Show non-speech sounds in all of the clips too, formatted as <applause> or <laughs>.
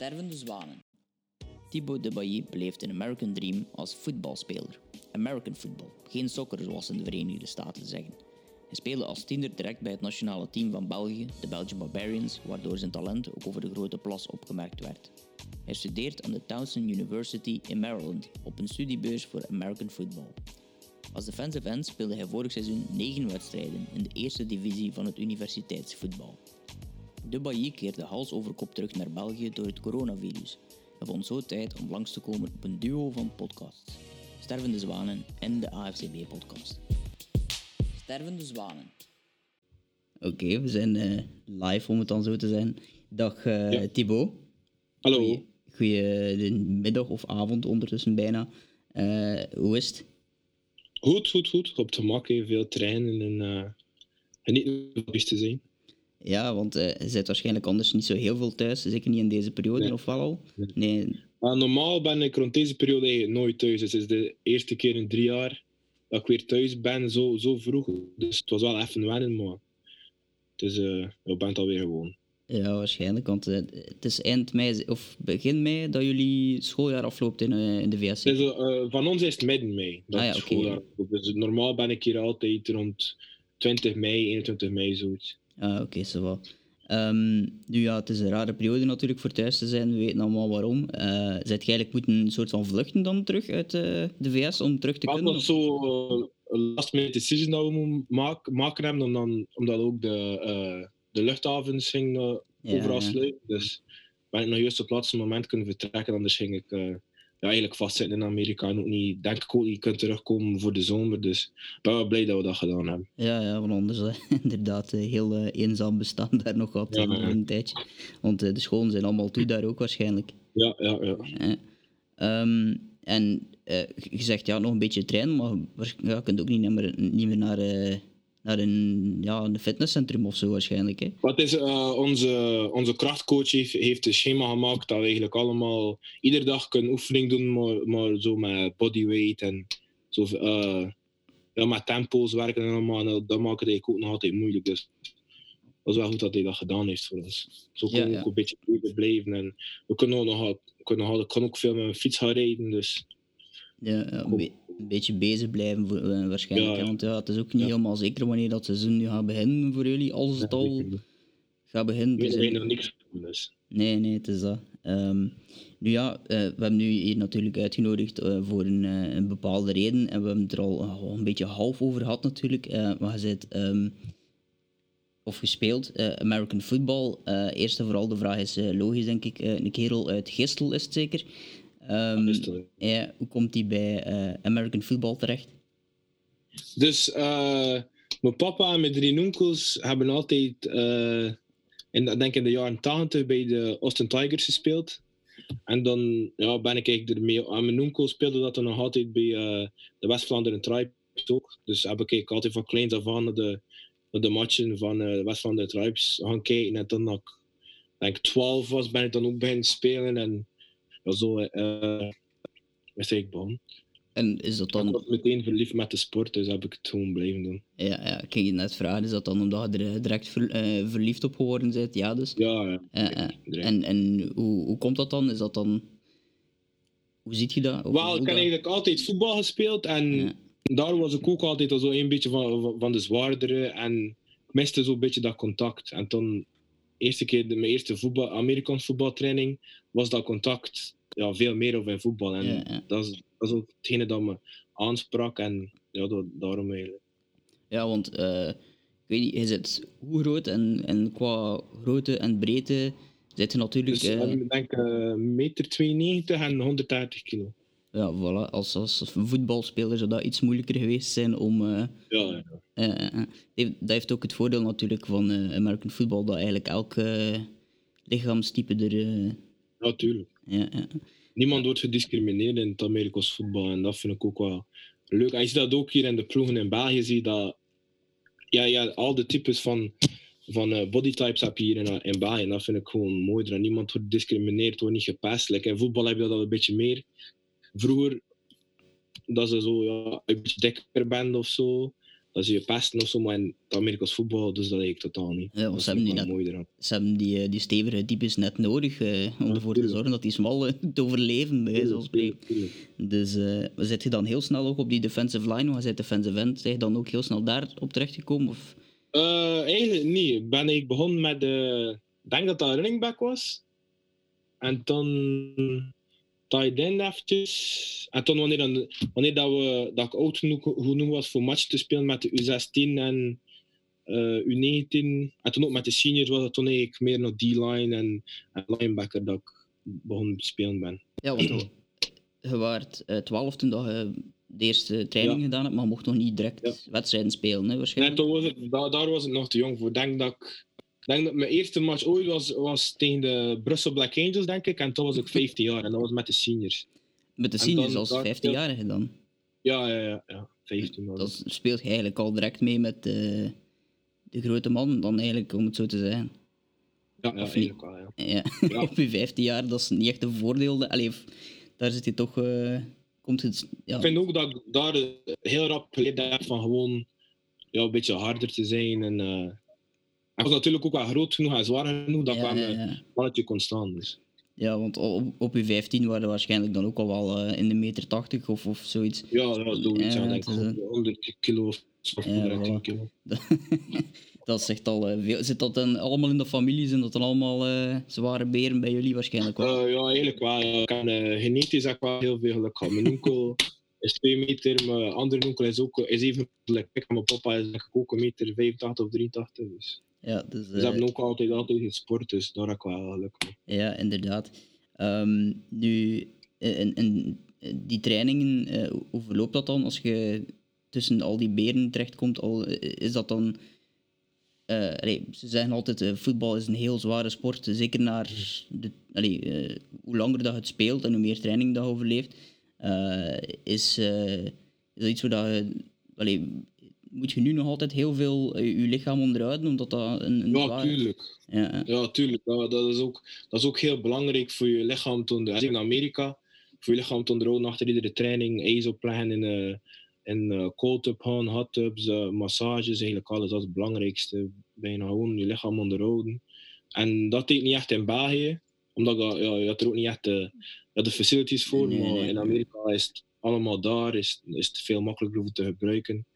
Stervende zwanen. Thibaut Debailly beleeft een American Dream als voetbalspeler. American football, geen soccer zoals in de Verenigde Staten zeggen. Hij speelde als tiener direct bij het nationale team van België, de Belgian Barbarians, waardoor zijn talent ook over de grote plas opgemerkt werd. Hij studeert aan de Towson University in Maryland op een studiebeurs voor American football. Als defensive end speelde hij vorig seizoen 9 wedstrijden in de eerste divisie van het universiteitsvoetbal. De Bailly keerde hals over kop terug naar België door het coronavirus en vond zo tijd om langs te komen op een duo van podcasts. Stervende Zwanen en de AFCB-podcast. Stervende Zwanen. Oké, we zijn eh, live om het dan zo te zijn. Dag uh, Ja. Thibaut. Hallo. Goedemiddag of avond ondertussen bijna. Eh, hoe is het? Goed, goed, goed. Op het gemak, hè. veel trainen en eh genieten van het te zijn. Ja, want eh, je zit waarschijnlijk anders niet zo heel veel thuis. Zeker niet in deze periode, Nee. of wel al? Nee. Normaal ben ik rond deze periode eigenlijk nooit thuis. Dus het is de eerste keer in drie jaar dat ik weer thuis ben, zo, zo vroeg. Dus het was wel even wennen, maar het is, eh ik ben het alweer gewoon. Ja, waarschijnlijk. Want eh, het is eind mei of begin mei dat jullie schooljaar afloopt in, in de VS. Het is, eh, van ons is het midden mei. Dat Ah ja, schooljaar loopt. Dus normaal ben ik hier altijd rond 20 mei, 21 mei, zoiets. Ah, oké, zo wat. Ehm, nu ja, het is een rare periode natuurlijk voor thuis te zijn. We weten allemaal waarom. Zijt je eigenlijk moeten een soort van vluchten dan terug uit eh, de VS om terug te Het kunnen? was zo eh, een last minute decision dat we moeten maken, maken hebben, om dan, omdat ook de, de luchthavens gingen Ja, overal sluiten. Dus ben ik nog juist op het laatste moment kunnen vertrekken, anders ging ik ja, eigenlijk vastzitten in Amerika en ook niet, denk ik ook niet kunnen terugkomen voor de zomer. Dus ik ben wel blij dat we dat gedaan hebben. Ja, ja, want anders <laughs> inderdaad eh, heel eh, eenzaam bestaan daar nog gehad Ja, eh, ja. een tijdje. Want eh, de scholen zijn allemaal toe daar ook waarschijnlijk. Ja, ja, ja. Eh, ehm, en je zegt ja, nog een beetje trainen, maar je kunt ook niet meer, niet meer naar, naar een, ja, een fitnesscentrum of zo waarschijnlijk. Hè? Wat is, eh, onze, onze krachtcoach heeft, heeft een schema gemaakt dat we eigenlijk allemaal iedere dag kunnen oefening doen, maar, maar zo met bodyweight en zo, ja, met tempo's werken en allemaal. En dat, maakt het eigenlijk ook nog altijd moeilijk. Dus dat is wel goed dat hij dat gedaan heeft voor ons. Zo kunnen we Ja, ook een beetje blijven. En we kunnen ook nog, kunnen nog, ik kan ook veel met mijn fiets gaan rijden. Dus Ja, een, be- een beetje bezig blijven voor, eh, waarschijnlijk. Ja. Want ja, het is ook niet helemaal zeker wanneer dat seizoen nu gaat beginnen voor jullie, als het al gaat beginnen. Dus, er nog niks van. Dus. Nee, nee, het is dat. Ehm, nu ja, eh, we hebben nu hier natuurlijk uitgenodigd eh, voor een, een bepaalde reden. En we hebben het er al een beetje half over gehad natuurlijk. maar je zit, ehm, of gespeeld, American football. Eerst en vooral de vraag is logisch, denk ik. een kerel uit Gistel is het zeker. Ehm, ja, hoe komt hij bij eh, American football terecht? Dus eh, mijn papa en mijn drie onkels hebben altijd, eh, in, ik denk in de jaren 80 bij de Austin Tigers gespeeld. En dan ja, ben ik eigenlijk ermee. En mijn onkel speelde dat dan nog altijd bij de West-Vlaanderen Tribes ook. Dus heb ik altijd van kleins af aan naar de, de matchen van de West-Vlaanderen Tribes gaan kijken. En toen ik denk 12 was, ben ik dan ook beginnen spelen. En ja, zo ik begonnen. En is dat Ik dan... was meteen verliefd met de sport, dus heb ik het gewoon blijven doen. Ja, ja, ik ging je net vragen, is dat dan omdat je er direct ver- eh, verliefd op geworden bent? Ja, dus. Ja, ja. Eh, en en hoe, hoe komt dat dan? Is dat dan... Hoe ziet je dat? Of Wel, ik heb eigenlijk altijd voetbal gespeeld en Ja. daar was ik ook altijd al zo een beetje van, van- de zwaardere en ik miste zo'n beetje dat contact. En toen, eerste keer, de, mijn eerste voetbal, Amerikaans voetbaltraining, was dat contact ja, veel meer over voetbal. En Ja, ja. Dat, is, dat is ook hetgene dat me aansprak en ja, dat, daarom eigenlijk. Ja, want eh, ik weet niet, je zit hoe groot en, en qua grootte en breedte zit je natuurlijk... Dus eh, ik denk eh meter 92 en 130 kilo. Ja, voilà, als, als voetbalspeler zou dat iets moeilijker geweest zijn om... eh, Ja, ja. eh, eh. Dat heeft- ook het voordeel natuurlijk van eh, American football, dat eigenlijk elk lichaamstype er... natuurlijk. ja, ja. niemand wordt gediscrimineerd in het Amerikaans voetbal. En dat vind ik ook wel leuk. En je ziet dat ook hier in de ploegen in België. Zie dat ja, ja, al de types van, van bodytypes heb je hier in, in België. En dat vind ik gewoon mooi. Dat niemand wordt gediscrimineerd, wordt niet gepest. Like, in voetbal heb je dat al een beetje meer. Vroeger, dat ze zo ja, een beetje dikker bent of zo. dat ze je pesten of zo, maar in het Amerikaans voetbal dus dat eigenlijk totaal niet. Ja, dat ze hebben die ik wel net- mooi eraan. Ze hebben die, eh, die stevige types net nodig eh, om Ja, ervoor te zorgen dat die smal eh, <laughs> te overleven, bij van spreken. Dus eh zit je dan heel snel ook op die defensive line, want je defensive end, zijn je dan ook heel snel daar op terechtgekomen? Of? Eh, eigenlijk niet. Ik ben ik begonnen met de. Ik denk dat dat running back was. En toen. Tight end eventjes. En toen wanneer, dan, wanneer dat, we, dat ik oud genoeg, genoeg was voor match te spelen met de U16 en eh, U19. En toen ook met de seniors was het toen eigenlijk meer naar D-line en, en linebacker dat ik begon te spelen ben. Ja, want je- waart eh, 12 toen dat je de eerste training Ja. gedaan hebt, maar mocht nog niet direct wedstrijden spelen, hè, Nee, waarschijnlijk. toen was het, daar, daar was ik nog te jong voor. Ik denk dat ik. Ik denk dat mijn eerste match ooit was, was tegen de Brussel Black Angels, denk ik. En toen was ik <laughs> 15 jaar en dat was met de seniors. Met de en seniors als daar- 15-jarige dan. Ja, ja, ja. ja 15 was Dat speelt je eigenlijk al direct mee met eh, de grote man, dan eigenlijk, om het zo te zeggen. Ja, ja eigenlijk wel, ja. Ja, Ja. <laughs> op je 15 jaar, dat is niet echt een voordeel. Allee, daar zit je toch... eh, komt het, ja, Ik vind ook dat ik daar heel rap geleerd heb van gewoon ja, een beetje harder te zijn. En, eh, ik was natuurlijk ook wel groot genoeg en zwaar genoeg dat ja, mijn ja. mannetje kon staan. Dus. Ja, want op, op je 15 waren we waarschijnlijk dan ook al wel eh, in de meter 80 of, of zoiets. Ja, ja zoiets. Ja, Ja, denk ik 100 kilo of of Ja, 110 voilà. kilo. <laughs> dat zegt al eh, veel. Zit dat dan allemaal in de familie? Zijn dat dan allemaal eh, zware beren bij jullie waarschijnlijk wel? Ja, eigenlijk wel. Ik eh, genetisch heb ik wel heel veel geluk gehad. Mijn onkel is 2 meter, mijn andere onkel is ook is even gelijk. mijn papa is ook een meter 85 of 83. Dus. Ja, dus, Ze eh, hebben ook altijd, altijd gesport, dus daar heb ik wel geluk mee. ja, inderdaad. Ehm, nu, eh, en, en eh, die trainingen, eh, hoe verloopt dat dan als je tussen al die beren terechtkomt? Al, eh, is dat dan... eh, allee, ze zeggen altijd, eh, voetbal is een heel zware sport. Zeker naar de, allee, eh, hoe langer dat je het speelt en hoe meer training dat je overleeft. eh, is, eh, is dat iets waar dat je... allee, moet je nu nog altijd heel veel eh, je lichaam onderhouden, omdat dat een... een Ja, tuurlijk. Ja, ja. Tuurlijk. Dat, dat, is ook, dat is ook heel belangrijk voor je lichaam te onderhouden. In Amerika, voor je lichaam te onderhouden achter iedere training, ijs opleggen in, eh in eh, cold tub gaan, hot tubs, eh, massages, eigenlijk alles. Dat is het belangrijkste. Bijna gewoon je lichaam onderhouden. En dat deed ik niet echt in België, omdat je, ja, je had er ook niet echt de, de facilities voor. Nee, maar nee. in Amerika is het allemaal daar, is, is het veel makkelijker om te gebruiken.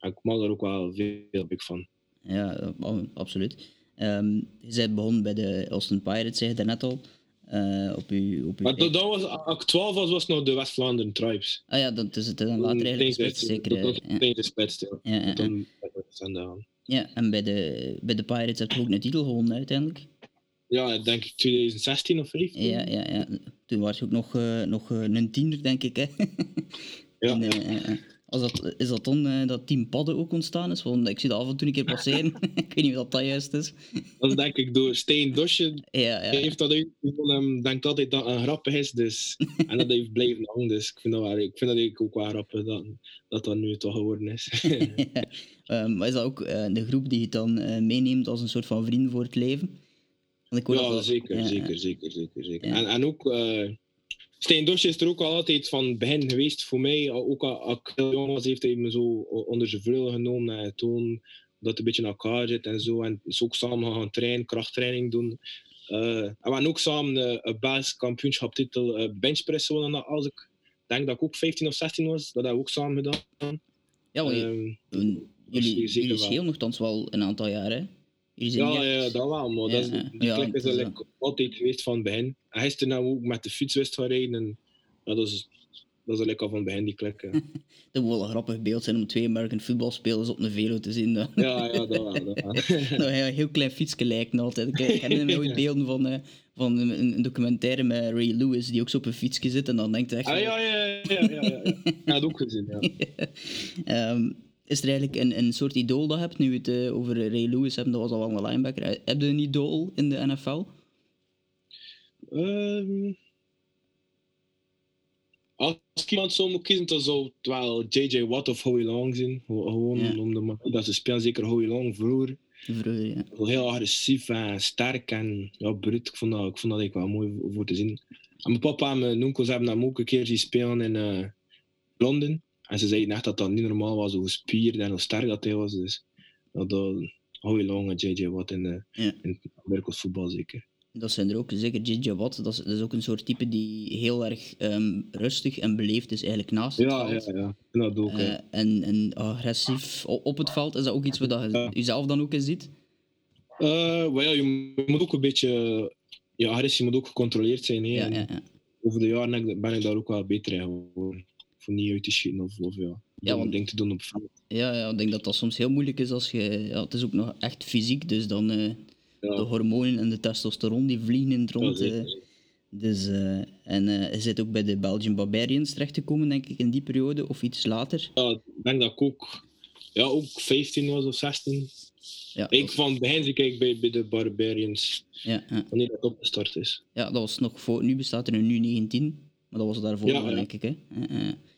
Ik mag er ook wel veel big van. Ja, eh, ab- absoluut. Ehm, je bent begonnen bij de Austin Pirates, zei je daarnet al. eh, op uw, op uw Maar dat, dat was, ik 12 was, was het nog de West-Vlaanderen Tribes. Ah ja, dat is het dan later eigenlijk gespeeld, zeker. Dat was eh, ja. meteen gespetst, ja. Ja, ja, ik de en bij de, bij de Pirates heb je ook een titel gewonnen uiteindelijk. Ja, ik denk 2016 of 15. Ja, ja, ja. Toen was je ook nog, eh, nog eh, een tiener, denk ik. Hè? Ja, <laughs> En, ja. Als dat, is dat dan eh, dat Team Padden ook ontstaan is? Want ik zie dat af en toe een keer passeren. <laughs> <laughs> ik weet niet of dat, dat juist is. Dat is denk ik door Steen Dosje. Ja, ja. Heeft dat uitgevonden en denkt altijd dat het een grappig is. Dus, en dat heeft blijven hangen. Dus ik vind dat, wel, ik vind dat eigenlijk ook wel grappig dat, dat dat nu toch geworden is. Ja. <laughs> Ehm, maar is dat ook eh, de groep die je dan eh, meeneemt als een soort van vriend voor het leven? Want ik hoor ja, zeker, ja, zeker, zeker, zeker, zeker. En, en ook, eh Steen Dosje is er ook al altijd van begin geweest voor mij. Ook al als ik heel jong was, heeft hij me zo onder zijn vleugel genomen en toon dat het een beetje in elkaar zit en zo. En is ook samen gaan trainen, krachttraining doen. Eh, en we hebben ook samen eh, een basiskampioenschaptitel uh, benchpress gewonnen. Als ik denk dat ik ook 15 of 16 was, dat hebben we ook samen gedaan. Ja, want je- Ehm, Jullie, is jullie, schelen nogthans wel een aantal jaar, Ja, ja, dat wel, maar dat is, Ja, die ja, klik is eigenlijk altijd geweest van het begin. En hij is er nou ook met de fiets wist gaan rijden. En, ja, dat is, dat is al van het begin die klik. ja. <laughs> Dat moet wel een grappig beeld zijn om twee American voetbalspelers op een velo te zien. Dat, Ja, ja, dat wel. Dat wel. <laughs> hij een heel klein fietsje lijkt altijd. Ik herinner me ooit beelden van, eh, van een, een documentaire met Ray Lewis, die ook zo op een fietsje zit en dan denkt hij echt... Ah, ja, ja, ja, ja, ja, ja. Het ook gezien, ja. <laughs> Ehm, is er eigenlijk een, een soort idool dat je hebt? Nu we het eh, over Ray Lewis hebben, dat was al een linebacker. Eh, Heb je een idool in de NFL? Ehm, als ik iemand zou moeten kiezen, dan zou het wel J.J. Watt of Howie Long zijn. Ge- Gewoon Ja. om de manier dat ze spelen, zeker Howie Long vroeger. Vroeger, ja. Heel agressief en sterk en ja, brut. Ik vond dat, ik vond dat wel mooi voor te zien. En mijn papa en mijn onkels hebben hem ook een keer zien spelen in eh, Londen. En ze zeiden echt dat dat niet normaal was, hoe gespierd en hoe sterk dat hij was. Dus dat, dat hou je lang JJ Watt in, de, Ja. in het Amerikaans voetbal zeker. Dat zijn er ook, zeker J.J. Watt, dat is, dat is ook een soort type die heel erg ehm, rustig en beleefd is eigenlijk naast het Ja, veld. ja, ja. En dat ook. Eh, en, en agressief op het veld, is dat ook iets wat je Ja. jezelf dan ook ziet? Eh, maar ja, je moet ook een beetje. Ja, agressie moet ook gecontroleerd zijn. Hè. Ja, En ja, ja. Over de jaren ben ik daar ook wel beter in geworden. Voor niet uit te schieten of, of ja, Ja, ja want- dingen te doen op veld. Ja, ja, ik denk dat dat soms heel moeilijk is als je... Ja, het is ook nog echt fysiek, dus dan eh, Ja, de hormonen en de testosteron die vliegen in het ja, rond. eh. zeker. dus, eh, en eh je zit ook bij de Belgian Barbarians terechtgekomen, denk ik, in die periode, of iets later. Ja, ik denk dat ik ook, ja, ook 15 was of 16. Ja, Ik dat, van het begin ik bij, bij de Barbarians, ja, ja. wanneer dat opgestart is. ja, dat was nog voor... Nu bestaat er een nu 19, maar dat was daarvoor Ja, ja. denk ik. Hè.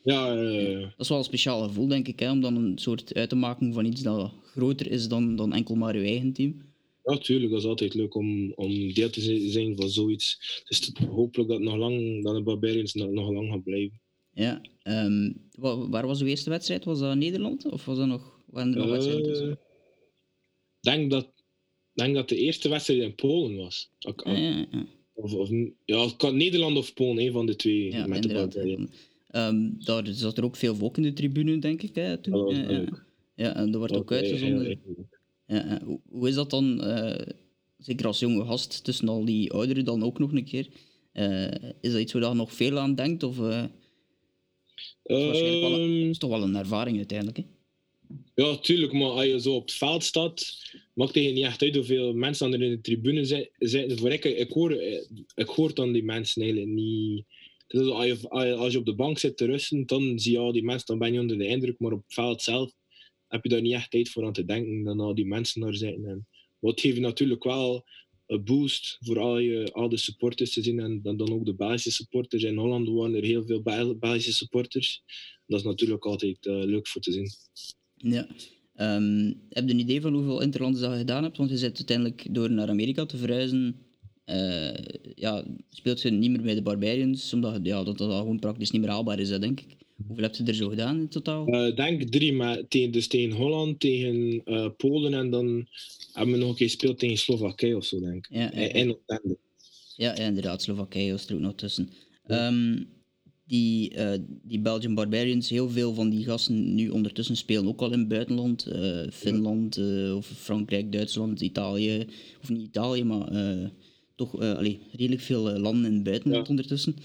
Ja, Dat is wel een speciaal gevoel, denk ik, hè, om dan een soort uit te maken van iets dat groter is dan, dan enkel maar je eigen team. ja, tuurlijk, dat is altijd leuk om, om deel te zi- zijn van zoiets. Dus hopelijk dat, nog lang, dat de Barbarians nog, lang gaan blijven. Ja. ehm, wa- waar was uw eerste wedstrijd? Was dat Nederland? Of was dat nog, waren er nog wedstrijden Ik denk dat, denk dat de eerste wedstrijd in Polen was. Ja, ja, ja. Of, of, ja, het kan Nederland of Polen, een van de twee. met de. Barbarians. Ehm, daar zat er ook veel volk in de tribune, denk ik. Hè, toen. Was ja, en dat wordt ook uitgezonden. Ja. Hoe, hoe is dat dan, eh, zeker als jonge gast, tussen al die ouderen dan ook nog een keer? Eh, is dat iets waar je nog veel aan denkt? Of eh, is waarschijnlijk wel een- Ehm, is toch wel een ervaring uiteindelijk? Hè? Ja, tuurlijk, maar als je zo op het veld staat, maakt het je niet echt uit hoeveel mensen er in de tribune zi- zitten. Voor ik, ik, hoor, eh, ik hoor dan die mensen eigenlijk niet. Dus als, je, als je- op de bank zit te rusten, dan zie je al die mensen, dan ben je onder de indruk, maar op het veld zelf heb je daar niet echt tijd voor aan te denken, dan al die mensen daar zitten. En wat geeft natuurlijk wel een boost voor al, je, al de supporters te zien en dan, dan ook de Belgische supporters. In Holland waren er heel veel Bel- Belgische supporters. Dat is natuurlijk altijd eh, leuk voor te zien. Ja. Ehm, heb je een idee van hoeveel interlands dat je gedaan hebt? Want je zit uiteindelijk door naar Amerika te verhuizen. Eh, ja, speelt je niet meer bij de Barbarians, omdat ja, dat dat gewoon praktisch niet meer haalbaar is, hè, denk ik. Hoeveel heb je er zo gedaan in totaal? Eh, Ik denk drie, maar tegen, dus tegen Holland, tegen eh, Polen en dan hebben we nog een keer gespeeld tegen Slowakije of zo, denk ik. Ja. En- Oostende. Ja, ja, inderdaad, Slowakije was er ook nog tussen. Ehm, die, die Belgian Barbarians, heel veel van die gasten nu ondertussen spelen ook al in het buitenland. Finland, of Frankrijk, Duitsland, Italië. Of niet Italië, maar toch eh, allee, redelijk veel eh, landen in het buitenland Ja. ondertussen.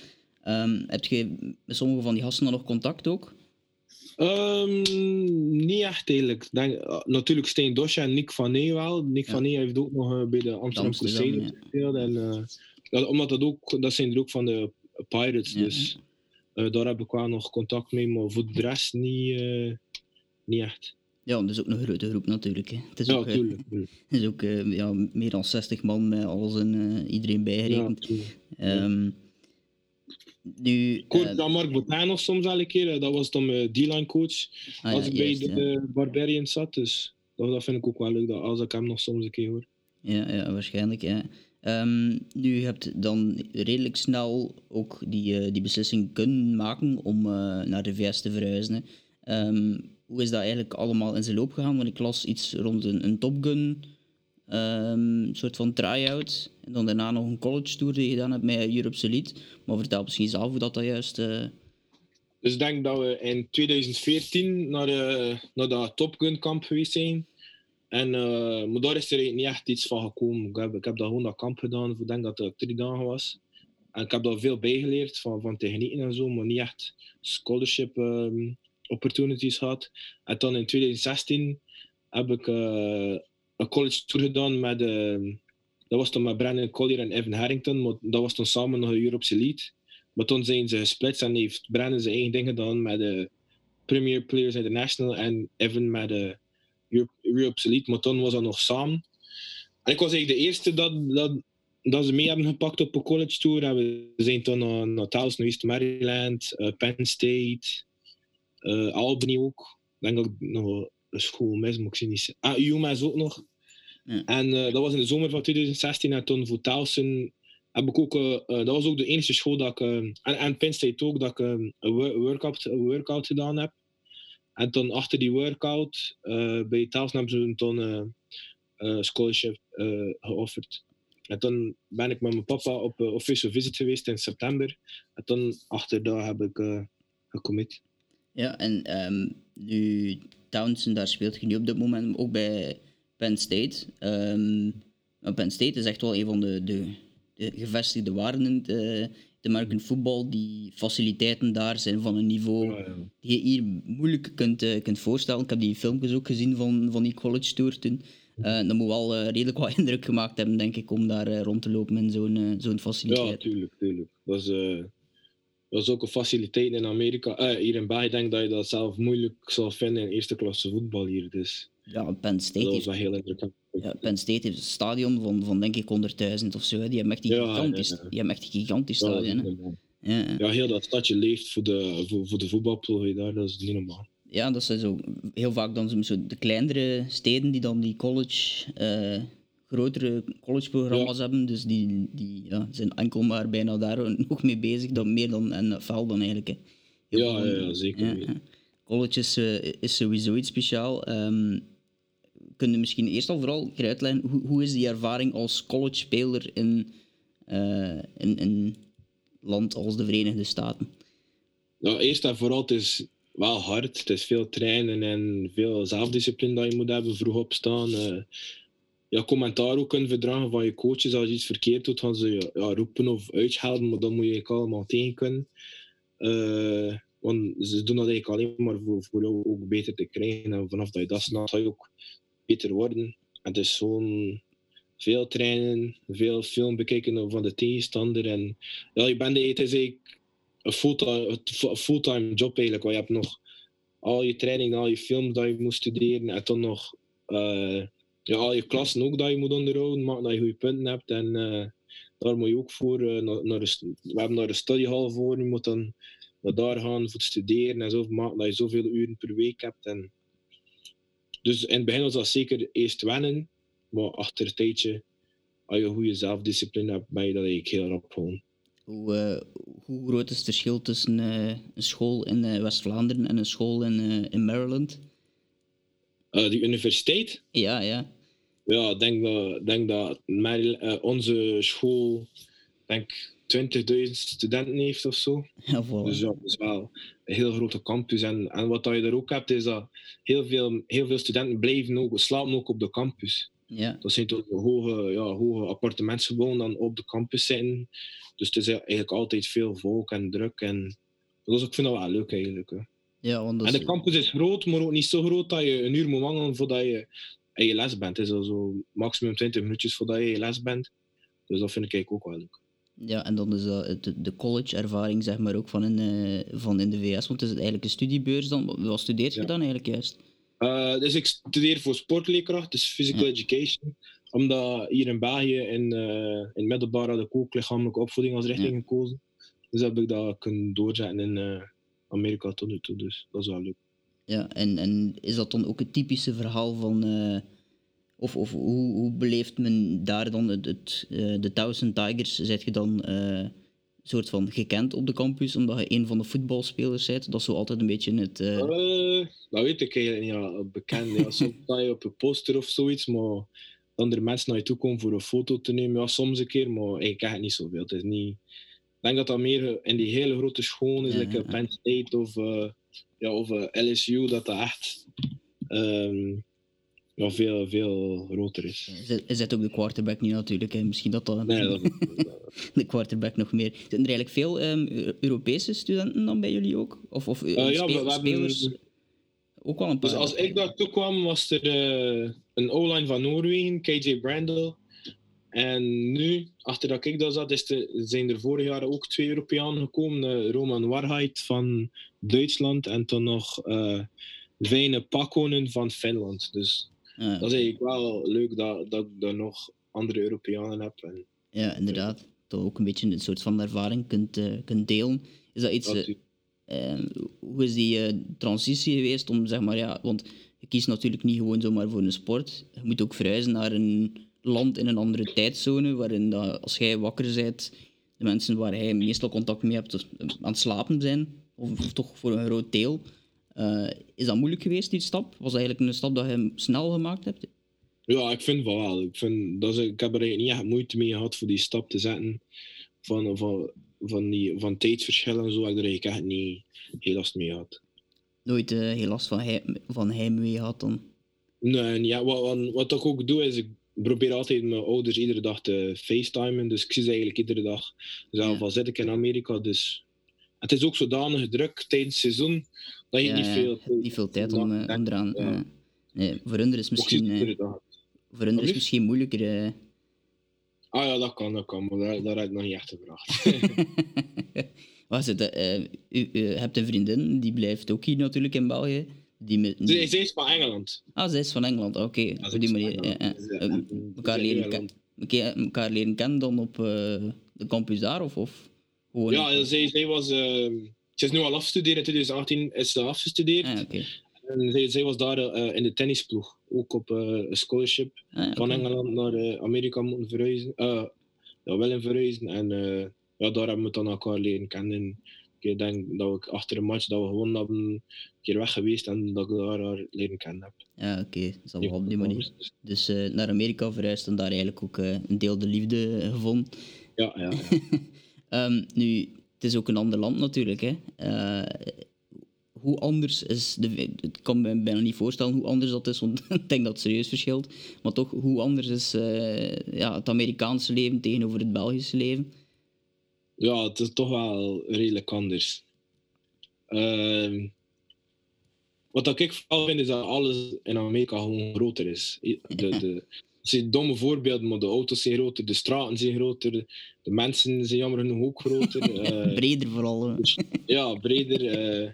Ehm, heb je met sommige van die gasten dan nog contact ook? Ehm, niet echt eigenlijk. Denk, eh, natuurlijk Steen Dosja en Nick Van Nee wel. Nick Ja. Van Nee heeft ook nog bij de Amsterdam Amsterdam, Crusaders ja. gespeeld. En, dat, omdat dat ook, dat zijn er ook van de Pirates, Ja, dus daar heb ik wel nog contact mee, maar voor de rest niet, niet echt. Ja, dat is ook een grote groep natuurlijk. Hè. Het is Ja, ook, eh, tuurlijk. tuurlijk. <laughs> het is ook eh, ja, meer dan 60 man met alles en eh, iedereen Ja, bijgerekend. tuurlijk. Ehm, nu, hoorde eh, dat Mark Botan nog soms elke keer. Dat was dan mijn D-line coach. ah, als ja, ik bij juist, de ja. Barbarians zat. Dus dat, dat vind ik ook wel leuk, dat als ik hem nog soms een keer hoor. Ja, ja waarschijnlijk. Ja. Ehm, nu heb je dan redelijk snel ook die, die beslissing kunnen maken om naar de VS te verhuizen. Hoe is dat eigenlijk allemaal in zijn loop gegaan? Want ik las iets rond een, een Top Gun, ehm, een soort van try-out. En dan daarna nog een college tour die je gedaan hebt met Europe's Elite. Maar vertel misschien zelf hoe dat, dat juist... eh, Dus ik denk dat we in 2014 naar, de, naar dat Top Gun kamp geweest zijn. En, eh, maar daar is er niet echt iets van gekomen. Ik heb, ik heb dat gewoon dat kamp gedaan. Ik denk dat het drie dagen was. En ik heb daar veel bijgeleerd van, van technieken en zo, maar niet echt scholarship ehm, opportunities gehad. En dan in 2016 heb ik eh, een college tour gedaan met, eh, dat was dan met Brandon Collier en Evan Harrington, maar dat was dan samen nog een Europe's Elite. Maar toen zijn ze gesplitst en heeft Brandon zijn eigen ding gedaan met de Premier Players International en Evan met de Europe- Europe's Elite. Maar toen was dat nog samen. En ik was eigenlijk de eerste dat, dat, dat ze mee hebben gepakt op een college tour. En we zijn toen naar, naar geweest, Maryland, eh, Penn State, eh, Albany ook. Ik denk dat ik nog een school mis, maar ik zie niet. Ah, UMass ook nog. Ja. En eh, dat was in de zomer van 2016. En toen voor Towson heb ik ook, eh, dat was ook de enige school dat ik, en, en Penn State ook, dat ik een wo- workout, een workout gedaan heb. En toen achter die workout uh, bij Tels hebben ze een uh, scholarship geofferd. En toen ben ik met mijn papa op uh, official visit geweest in september. En toen, achter daar, heb ik uh, gecommit. Ja, en um, nu Townsend, daar speelt je nu op dit moment ook bij Penn State. Um, Penn State is echt wel een van de, de, de gevestigde waarden in de, de American football. Die faciliteiten daar zijn van een niveau ja. die je hier moeilijk kunt, uh, kunt voorstellen. Ik heb die filmpjes ook gezien van, van die college tour toen. Uh, dat moet wel uh, redelijk wat <laughs> indruk gemaakt hebben, denk ik, om daar rond te lopen in zo'n zo'n faciliteit. Ja, tuurlijk, tuurlijk. Dat is, dat is ook een faciliteit in Amerika. hier in België denk dat je dat zelf moeilijk zal vinden in eerste klasse voetbal hier. Dus. Ja, Penn State dat heeft... was wel heel indrukwekkend. Ja, Penn State heeft een stadion van, van denk ik 100.000 of zo. Hè. Die hebben echt een gigantisch, ja, ja. Die hebben echt een gigantisch is stadion. hè. Ja, heel dat stadje leeft voor de, voor, voor de voetbalploeg daar. Dat is niet normaal. ja, dat zijn zo heel vaak dan zo, zo de kleinere steden die dan die college, eh, grotere collegeprogramma's hebben. Dus die, die ja, zijn enkel maar bijna daar nog mee bezig, dan meer dan NFL dan eigenlijk. Hè. Ja, ja, ja, zeker Ja. College is, eh, is sowieso iets speciaal. Ehm kun je misschien eerst al vooral uitleggen, hoe, hoe is die ervaring als college-speler in, eh, in, in een land als de Verenigde Staten? Nou, eerst en vooral, het is wel hard. Het is veel trainen en veel zelfdiscipline dat je moet hebben, vroeg opstaan. eh ja, commentaar ook kunnen verdragen van je coaches. Als je iets verkeerd doet, gaan ze ja, roepen of uitschelden, maar dan moet je allemaal tegen kunnen. Eh, want ze doen dat eigenlijk alleen maar voor, voor jou ook beter te krijgen. En vanaf dat je dat snapt, ga je ook beter worden. En het is zo'n veel trainen, veel film bekijken van de tegenstander. En ja, je bent, het is een fulltime, fulltime job eigenlijk. Want je hebt nog al je training, al je films dat je moet studeren. En dan nog eh, ja, al je klassen ook dat je moet onderhouden. Maken dat je goede punten hebt. En eh, daar moet je ook voor. eh, naar, naar de, we hebben daar een studiehal voor. Je moet dan naar daar gaan voor te studeren. En zo maken dat je zoveel uren per week hebt. En dus in het begin was dat zeker eerst wennen. Maar achter een tijdje, als je goede zelfdiscipline hebt, ben je dat eigenlijk heel rap gewoon. Hoe, eh, hoe groot is het verschil tussen een school in West-Vlaanderen en een school in, in Maryland? Die universiteit, Ja, ja. Ja, ik denk dat, denk dat eh, onze school denk 20.000 studenten heeft of zo. <laughs> ja voilà. Dus ja, dat is wel een heel grote campus. En, en wat dat je daar ook hebt, is dat heel veel, heel veel studenten blijven ook, slapen ook op de campus. ja. Dat zijn toch hoge, ja, hoge appartementsgebouwen dan op de campus zitten. Dus het is eigenlijk altijd veel volk en druk. En dus ik vind dat wel leuk eigenlijk. Hè. ja, want dat En de campus is groot, maar ook niet zo groot dat je een uur moet wandelen voordat je je les bent. Het is al zo maximum 20 minuutjes voordat je je les bent. Dus dat vind ik eigenlijk ook wel leuk. Ja, en dan is dat het- de, college-ervaring, zeg maar, ook van in, eh, van in de VS. Want het is eigenlijk een studiebeurs dan. Wat studeert je Ja. dan eigenlijk juist? Eh, dus ik studeer voor sportleerkracht, dus physical Ja. education. Omdat hier in België in, eh, in het middelbaar had ik ook lichamelijke opvoeding als richting Ja. gekozen. Dus heb ik dat kunnen doorzetten in eh, Amerika tot nu toe. Dus dat is wel leuk. Ja, en, en is dat dan ook het typische verhaal van... eh, of of hoe, hoe beleeft men daar dan het, het, eh, de Thousand Tigers? Zet je dan eh soort van gekend op de campus, omdat je een van de voetbalspelers bent? Dat is zo altijd een beetje het... dat weet ik eigenlijk ja, bekend. Ja. Soms <laughs> sta je op een poster of zoiets, maar dan er mensen naar je toe komen voor een foto te nemen. Ja, soms een keer, maar ik ken het niet zoveel. Het is niet... Ik denk dat dat meer in die hele grote scholen is, Ja, like ja. Penn State of, ja, of eh, LSU, dat dat echt ehm, ja, veel, veel groter is. Is is dat ook de quarterback niet natuurlijk? Hè? Misschien dat dat, Nee, dat, <laughs> de quarterback nog meer. Zijn er eigenlijk veel ehm, Eu- Europese studenten dan bij jullie ook? Of, of eh, Eh, ja, we- hebben- spelers? Ook wel een paar. Dus als ik daar toe kwam, was er eh, een O-line van Noorwegen, KJ Brandel. En nu, achter dat ik daar zat, is er, zijn er vorig jaar ook twee Europeanen gekomen. eh, Roman Warheid van Duitsland en dan nog eh Veine Pakkonen van Finland. Dus Ja, dat is eigenlijk wel leuk dat, dat ik daar nog andere Europeanen heb. En, ja, inderdaad. Dat ook een beetje een soort van ervaring kunt, eh, kunt delen. Is dat iets... hoe is die transitie geweest om, zeg maar, ja... Want je kiest natuurlijk niet gewoon zomaar voor een sport. Je moet ook verhuizen naar een land in een andere tijdzone, waarin dat, als jij wakker bent, de mensen waar jij meestal contact mee hebt, eh, aan het slapen zijn. Of, toch voor een groot deel. Eh, is dat moeilijk geweest, die stap? Was dat eigenlijk een stap dat je snel gemaakt hebt? Ja, ik vind wel wel. Ik, vind, dat ik heb er eigenlijk niet echt moeite mee gehad voor die stap te zetten. Van, van, van, die, van tijdsverschillen en zo heb er eigenlijk echt niet heel last mee gehad. Nooit uh, heel last van, hij, van heimwee gehad dan? Nee, ja, wat, wat, ik ook doe is, ik probeer altijd mijn ouders iedere dag te facetimen. Dus ik zie ze eigenlijk iedere dag. Zelf al zit ik in Amerika, dus... Het is ook zodanig druk tijdens het seizoen, dat je Ja, niet ja, veel... niet veel tijd om, eh, om eraan... Ja. eh, nee, voor hun is misschien, eh, voor hun is misschien moeilijker. eh. Ah ja, dat kan, dat kan, maar daar, daar heb ik nog niet echt gevraagd. <laughs> Het? eh, u, u hebt een vriendin, die blijft ook hier natuurlijk in België. Die met, zij is van Engeland. Ah, zij is van Engeland, oké. Ja, Op die manier. Dus, eh, Eh, en- elkaar, dus in leren Engeland. ken, elkaar- elkaar leren kennen dan op eh, de campus daar? Of, of gewoon Ja, ja, zij, zij was... eh, ze is nu al afgestudeerd. In 2018 is ze afgestudeerd. Ah. En zij, zij was daar eh, in de tennisploeg. Ook op eh, een scholarship. Ah. Van Engeland naar eh, Amerika moeten verhuizen. Eh ja, willen verhuizen. En eh, ja, daar hebben we dan elkaar leren kennen. Ik denk dat ik achter een match dat we gewonnen hebben, een keer weg geweest en dat ik daar haar leren kennen heb. Ja, oké. Dat is op die manier. Dus eh, naar Amerika verhuisd en daar eigenlijk ook eh, een deel de liefde eh, gevonden. Ja, ja, ja. <laughs> Ehm, nu, het is ook een ander land natuurlijk. Hè. Hoe anders is de. Ik kan me bijna niet voorstellen hoe anders dat is, want <laughs> ik denk dat het serieus verschilt. Maar toch, hoe anders is ja, het Amerikaanse leven tegenover het Belgische leven? Ja, het is toch wel redelijk anders. Ehm, wat ik vooral vind is dat alles in Amerika gewoon groter is. De, de, zijn domme voorbeelden, maar de auto's zijn groter, de straten zijn groter, de mensen zijn jammer genoeg ook groter. <laughs> eh, Breder vooral. eh. ja, breder. eh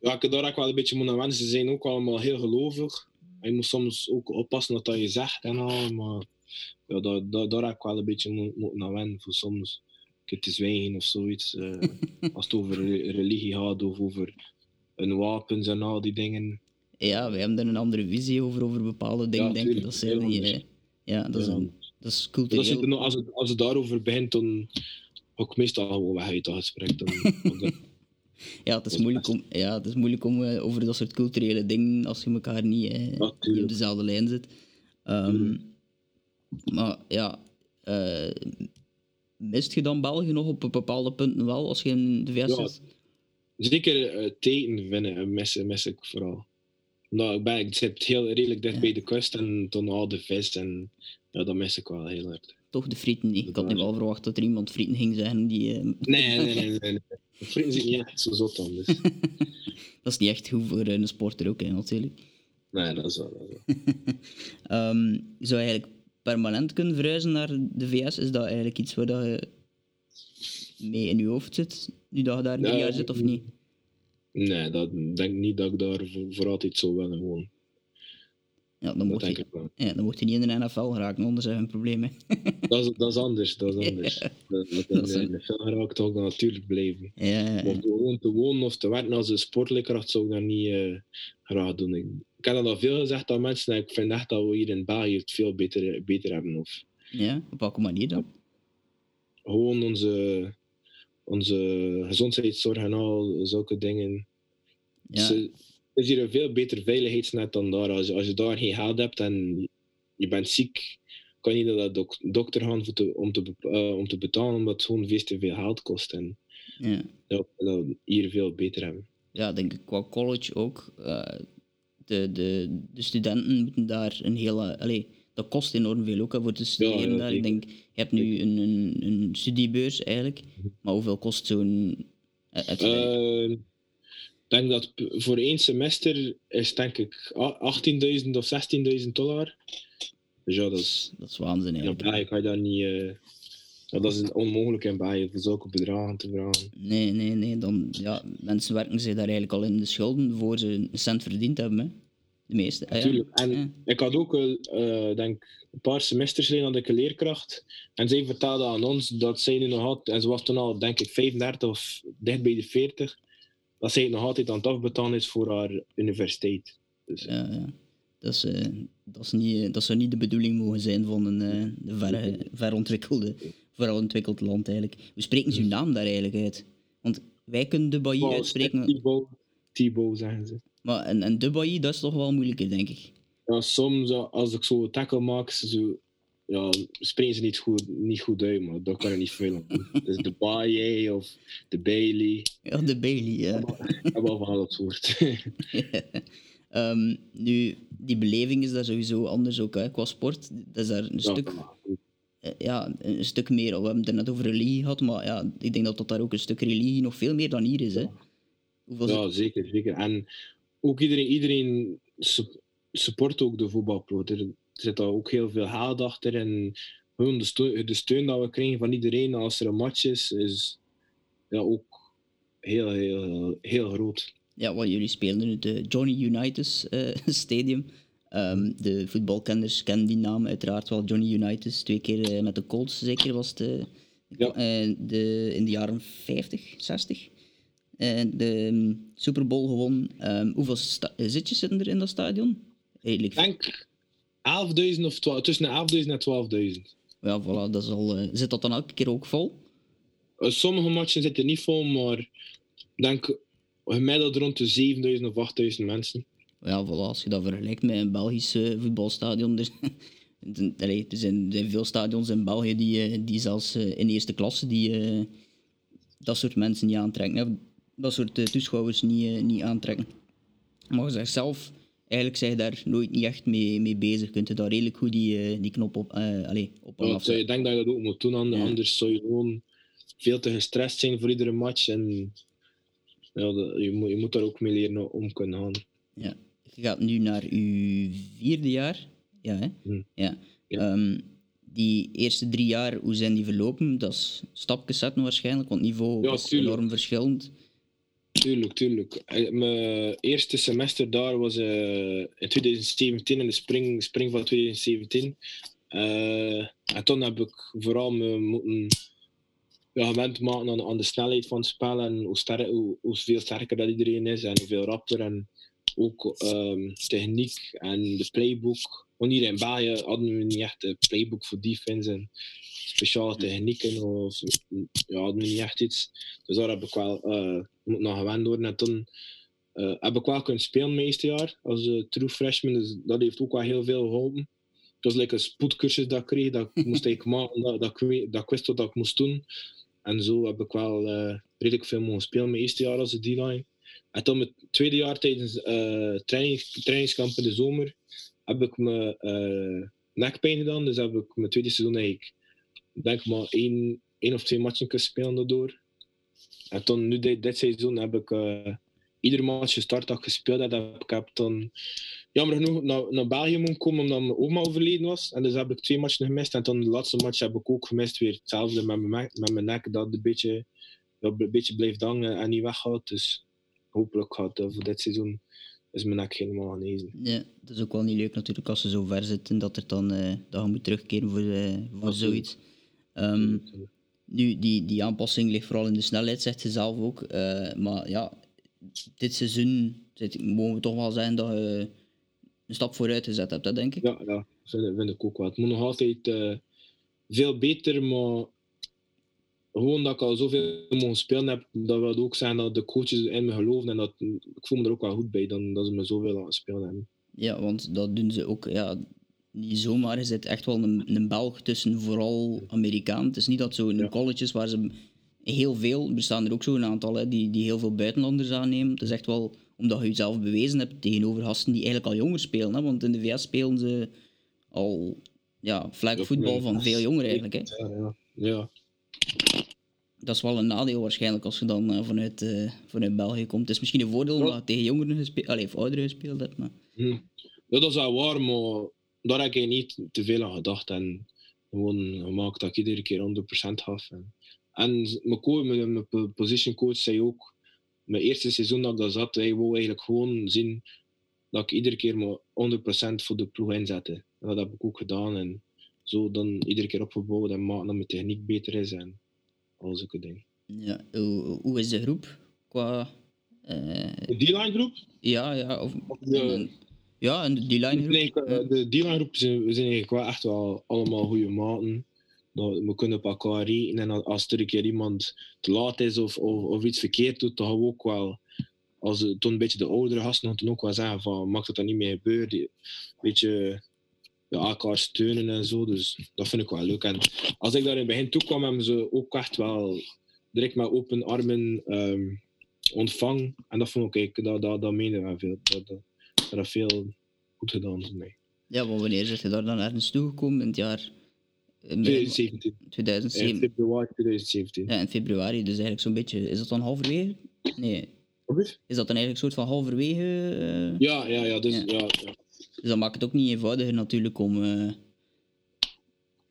ja, ik daar ook wel een beetje moeten aan wennen. Ze zijn ook allemaal heel gelovig. En je moet soms ook oppassen wat dat je zegt en al, maar ja, daar, daar, daar heb ik wel een beetje aan wennen. Voor soms keer te zwijgen of zoiets. eh, <laughs> als het over re- religie gaat of over een wapens en al die dingen. Ja, wij hebben er een andere visie over, over bepaalde dingen, Ja, denk ik. Dat zijn heel die, anders. eh, ja, dat is, Ja. een, dat is Dus cultureel. als, het, als, het, als het daarover begint, dan ik meestal gewoon weg uit dat gesprek. Dan, dan- <laughs> Ja, het is is moeilijk om, ja, het is moeilijk om eh, over dat soort culturele dingen, als je elkaar niet, eh, niet op dezelfde lijn zit. Ehm, Tuurlijk. maar ja, mist je dan België nog op bepaalde punten wel, als je in de VS Ja. zit? Zeker eh teken vinden en missen, mis ik vooral. Nou, ik, ben, ik zit heel redelijk dicht Ja. bij de kust en dan al de vis en ja, dat mis ik wel heel hard. Toch de frieten niet. Ik had nu wel verwacht dat er iemand frieten ging zeggen die... eh, Nee, nee, nee. nee, nee. De vrienden zijn niet echt zo zot dan, dus. <laughs> dat is niet echt goed voor een sporter ook, hè, natuurlijk. Nee, dat is wel. Dat is wel. <laughs> Ehm, je zou eigenlijk permanent kunnen verhuizen naar de VS. Is dat eigenlijk iets waar dat je mee in je hoofd zit, nu dat je daar drie Ja, jaar zit, of niet? Nee, dat denk ik niet dat ik daar voor, voor altijd zo willen wonen. Ja, dan denk je, wel. ja, dan mocht je niet in de NFL geraken, anders heb je een probleem. Hè. <laughs> Dat is, dat is anders, dat is anders. <laughs> Dat, dat, Dat is in de film raak ik toch natuurlijk blijven. Ja, Maar om gewoon te wonen of te werken als een sportleerkracht zou ik dat niet graag doen. Ik, dat al veel gezegd aan mensen en ik vind echt dat we hier in België het veel beter, beter hebben. Of ja, op welke manier dan? gewoon onze, onze gezondheidszorg en al zulke dingen. Ja, Ze- er is hier een veel beter veiligheidsnet dan daar. Als, je- als je daar geen geld hebt en je bent ziek, kan je niet naar de dok- dokter gaan voor te- om, te, eh, om te betalen, omdat het gewoon veel te veel geld kost. En ja. ja, dat we hier veel beter hebben. ja, denk ik qua college ook. eh, de, de, de studenten moeten daar een hele... Allee, dat kost enorm veel ook hè, voor te studeren ja, daar. Ik denk, je hebt nu een, een, een studiebeurs eigenlijk, maar hoeveel kost zo'n... eh, heb je daar- Eh, Ik denk dat voor één semester is denk ik a- 18.000 of 16.000 dollar. Dus ja, dat is, dat is waanzin ja, eigenlijk. Kan je dat niet... eh, ja, dat is onmogelijk in België voor zulke bedragen te vragen. Nee, nee, nee. Dan, ja, mensen werken zich daar eigenlijk al in de schulden voor ze een cent verdiend hebben. Hè. De meeste. Ah, ja. Natuurlijk. En Ja. ik had ook, eh, denk een paar semesters geleden had ik een leerkracht. En zij vertelde aan ons dat zij nu nog had, en ze was toen al, denk ik, 35 of dicht bij de 40, dat zij nog altijd aan het afbetalen is voor haar universiteit. Dus, Ja, ja. Dat, is, eh, dat, is niet, eh, dat zou niet de bedoeling mogen zijn van een ver, verontwikkelde, verontwikkeld land eigenlijk. Hoe spreken ze uw naam daar eigenlijk uit? Want wij kunnen de Bailly uitspreken. Thibaut, zeggen ze. Maar en, en Dubai, dat is toch wel moeilijker, denk ik. Ja, soms eh, als ik zo tackle maak, zo, ja, springen ze niet goed, niet goed uit, maar dat kan er niet veel aan. <laughs> Dus de Baye of de Bailey, Ja, de Bailey, ja. wel van al dat soort. <laughs> <laughs> Nu, die beleving is daar sowieso anders ook, hè, qua sport. Dat is daar een Ja, stuk... ja, een stuk meer. We hebben het er net over religie gehad, maar ja, ik denk dat dat daar ook een stuk religie nog veel meer dan hier is. Hè? Hoeveel Ja, zeker, zeker. En ook iedereen, iedereen sup- support ook de voetbalploeg. Er zit daar ook heel veel haat achter. En gewoon de steun, de steun dat we krijgen van iedereen als er een match is, is ja, ook heel, heel, heel, heel groot. Ja, want jullie spelen in het eh, Johnny Unitas eh, <laughs> Stadium. Ehm, de voetbalkenners kennen die naam uiteraard wel. Johnny Unitas, twee keer eh, met de Colts zeker was eh, Ja. eh, de, in de jaren 50, 60. Eh, de mm, Super Bowl gewonnen. Ehm, hoeveel eh, zitjes zitten er in dat stadion? Redelijk Ik denk 11.000 of 12, tussen de 11.000 en 12.000. Ja, voilà, dat is al, zit dat dan elke keer ook vol? Sommige matchen zitten niet vol, maar ik denk gemiddeld rond de 7.000 of 8.000 mensen. Ja, voilà, als je dat vergelijkt met een Belgisch eh, voetbalstadion. <laughs> Er, allee, er, zijn, er zijn veel stadions in België die, eh, die zelfs eh, in eerste klasse die, dat soort mensen niet aantrekken. hè. Dat soort toeschouwers niet, niet aantrekken. Maar je zegt zelf, eigenlijk zijn je daar nooit niet echt mee, mee bezig. Kunt je daar redelijk goed die, die knop op, allee, op en Ja, af ik denk dat je dat ook moet doen, Ja. anders zou je gewoon veel te gestrest zijn voor iedere match. En ja, je, moet, je moet daar ook mee leren om kunnen gaan. Ja. Je gaat nu naar je vierde jaar. Ja, hè? Hm. Ja. Ja. Ehm, die eerste drie jaar, hoe zijn die verlopen? Dat is stapjes zetten waarschijnlijk, want het niveau Ja, is enorm verschillend. Tuurlijk, tuurlijk. Eh, Mijn eerste semester daar was eh, in 2017, in de spring, spring van 2017. Eh, en toen heb ik vooral me moeten ja, gewend maken aan, aan de snelheid van het spel en hoe, sterk, hoe, hoe veel sterker dat iedereen is en hoeveel rapper en ook ehm, techniek en de playbook. Want hier in België hadden we niet echt een playbook voor defense en speciale technieken of ja, hadden we niet echt iets. Dus daar heb ik wel eh moet nog gewend worden. En toen eh, heb ik wel kunnen spelen mijn eerste jaar als eh, true freshman. Dus dat heeft ook wel heel veel geholpen. Het was like een spoedcursus dat ik kreeg. Dat ik <laughs> moest eigenlijk maken dat, dat, ik, dat ik wist wat ik moest doen. En zo heb ik wel redelijk veel mogen spelen mijn eerste jaar als de D-line. En toen mijn tweede jaar tijdens eh trainings, trainingskamp in de zomer heb ik me eh nekpijn gedaan. Dus heb ik mijn tweede seizoen eigenlijk denk maar één, één of twee matchen kunnen spelen daardoor. En toen, nu dit, dit seizoen, heb ik eh ieder match gestart dat gespeeld heb. ik heb dan jammer genoeg naar, naar België moeten komen omdat mijn oma overleden was. En dus heb ik twee matchen gemist. En dan de laatste match heb ik ook gemist. Weer hetzelfde met mijn, nek- dat een beetje, een beetje blijft hangen en niet weggaat. Dus hopelijk gaat eh, voor dit seizoen is mijn nek helemaal genezen. Ja, dat is ook wel niet leuk natuurlijk als ze zo ver zitten dat, er dan, eh, dat je moet terugkeren voor, eh, voor zoiets. Ehm, Nu, die, die aanpassing ligt vooral in de snelheid, zegt ze zelf ook. Maar ja, dit seizoen zit- mogen we toch wel zeggen dat je een stap vooruit gezet hebt, hè, denk ik. Ja, ja vind, vind ik ook wel. Het moet nog altijd veel beter, maar gewoon dat ik al zoveel mogen spelen heb, dat wil ook zeggen dat de coaches in me geloven en dat, ik voel me er ook wel goed bij dan, dat ze me zoveel laten spelen hebben. Ja, want dat doen ze ook ja, niet zomaar. Er zit echt wel een, een Belg tussen, vooral Amerikaan. Het is niet dat zo in Ja. colleges waar ze heel veel, er bestaan er ook zo een aantal hè, die, die heel veel buitenlanders aannemen. Het is echt wel omdat je jezelf bewezen hebt tegenover gasten die eigenlijk al jonger spelen. Hè? Want in de VS spelen ze al ja, flag voetbal van veel jonger eigenlijk. Hè? Ja, ja. ja. Dat is wel een nadeel waarschijnlijk als je dan eh, vanuit, eh, vanuit België komt. Het is misschien een voordeel omdat je tegen jongeren gespeeld, allee, of ouderen gespeeld hebt. Maar... Hm. Ja, dat is wel waar, maar daar heb ik niet te veel aan gedacht. En gewoon gemaakt dat ik iedere keer 100% gaf. En, en mijn, coach, mijn, mijn po- position coach zei ook, mijn eerste seizoen dat ik daar zat, hij wou eigenlijk gewoon zien dat ik iedere keer maar 100% voor de ploeg inzette. En dat heb ik ook gedaan. En zo dan iedere keer opgebouwd en maken dat mijn techniek beter is en al zulke dingen. Ja, hoe, hoe is de groep qua... eh, De D-line groep? ja, ja, of, de- ja, en de line groep. Nee, eh, de D-line groep zijn, zijn eigenlijk wel echt wel allemaal goede maten. Dat, we kunnen op elkaar rekenen en als er een keer iemand te laat is of, of, of iets verkeerd doet, dan gaan we ook wel als toen een beetje de oudere gasten toen ook wel zeggen van mag dat dan niet meer gebeuren. Een beetje ja, elkaar steunen en zo. Dus dat vind ik wel leuk. En als ik daar in het begin toe kwam, hebben ze ook echt wel direct met open armen ehm, ontvangen. En dat vond ik, dat, dat, dat meende wel veel. Dat, dat, veel goed gedaan voor mij. Ja, maar wanneer is je daar dan ergens toegekomen? In het jaar... in 2017. 2007. In februari 2017. Ja, in februari. Dus eigenlijk zo'n beetje... Is dat dan halverwege? Nee. Is dat dan eigenlijk een soort van halverwege? eh? Ja, ja, ja. Dus, Ja. ja. Ja, Dus dat maakt het ook niet eenvoudiger natuurlijk om... eh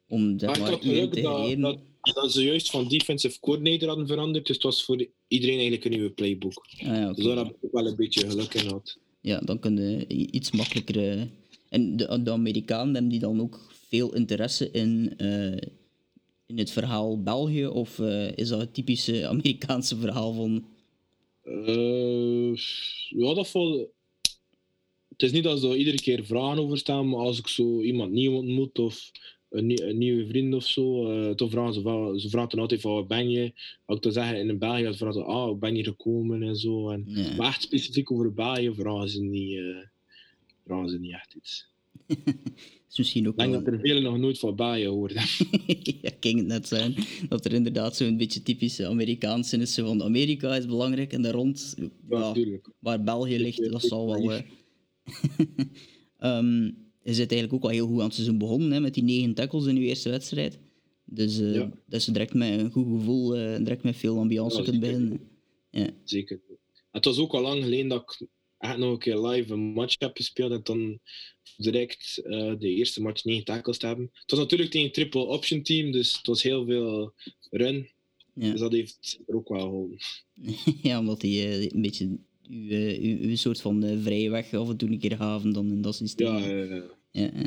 om zeg Maar iedereen te dat, creëren. dat, dat ze juist van defensive coordinator hadden veranderd. Dus het was voor iedereen eigenlijk een nieuwe playbook. Ah, ja, oké. Dus daar heb ik ook wel een beetje geluk in gehad. Ja, dan kun je i- iets makkelijker... eh, En de, de Amerikanen hebben die dan ook veel interesse in, eh, in het verhaal België? Of is dat het typische <laughs> Amerikaanse verhaal van... Eh, ja, dat valt. Het is niet dat ze er iedere keer vragen over staan, maar als ik zo iemand nieuw ontmoet of een, nie- een nieuwe vriend of zo, eh dan vragen ze, wel, ze vragen dan altijd van waar ben je? Als ik dan zeg in België, dan vragen ze ah, hoe ben je gekomen en zo. En. Maar echt specifiek over België vragen ze niet, eh, vragen ze niet echt iets. <laughs> is misschien ook Ik denk wel... dat er velen nog nooit van gehoord hebben. <laughs> ja, ik ging het net zijn. Dat er inderdaad zo'n beetje typische Amerikaanse is. Van Amerika is belangrijk en daar rond, Ja, waar België ligt, dat zal wel... je zit eigenlijk ook al heel goed aan het seizoen begonnen hè, met die negen tackles in je eerste wedstrijd. Dus eh Ja. dat je direct met een goed gevoel, eh, direct met veel ambiance Ja, kunt beginnen. Ja. Zeker. Het was ook al lang geleden dat ik echt nog een keer live een match heb gespeeld en dan direct eh, de eerste match negen tackles te hebben. Het was natuurlijk tegen een triple option team, dus het was heel veel run. Ja. Dus dat heeft er ook wel geholpen. <laughs> ja, omdat eh, een beetje uw, eh, uw, soort van eh, vrije weg af en toe een keer gaven dan in dat systeem. Ja, eh, Ja, ja.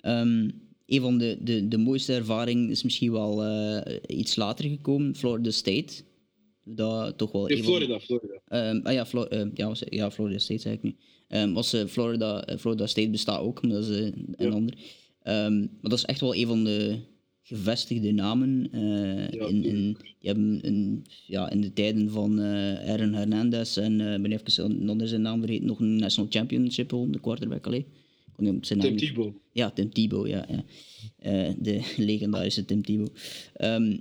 Ehm, een van de, de, de mooiste ervaringen is misschien wel eh, iets later gekomen, Florida State. Dat toch wel in Florida, Florida. Ehm, ah ja, Flo- ehm, ja, was- ja, Florida State zei ik nu. Was, Florida, Florida State bestaat ook, maar dat is een Ja. ander. Maar dat is echt wel een van de gevestigde namen. eh, Ja, in, in, die hebben in, ja, in de tijden van eh Aaron Hernandez en eh, ik ben even eens zijn naam vergeten, nog een National Championship gewonnen, de quarterback alleen. Kon zijn Tim Tebow. ja, Tim Tebow, ja. ja. Eh, de <laughs> legendarische Tim Tebow. Ehm,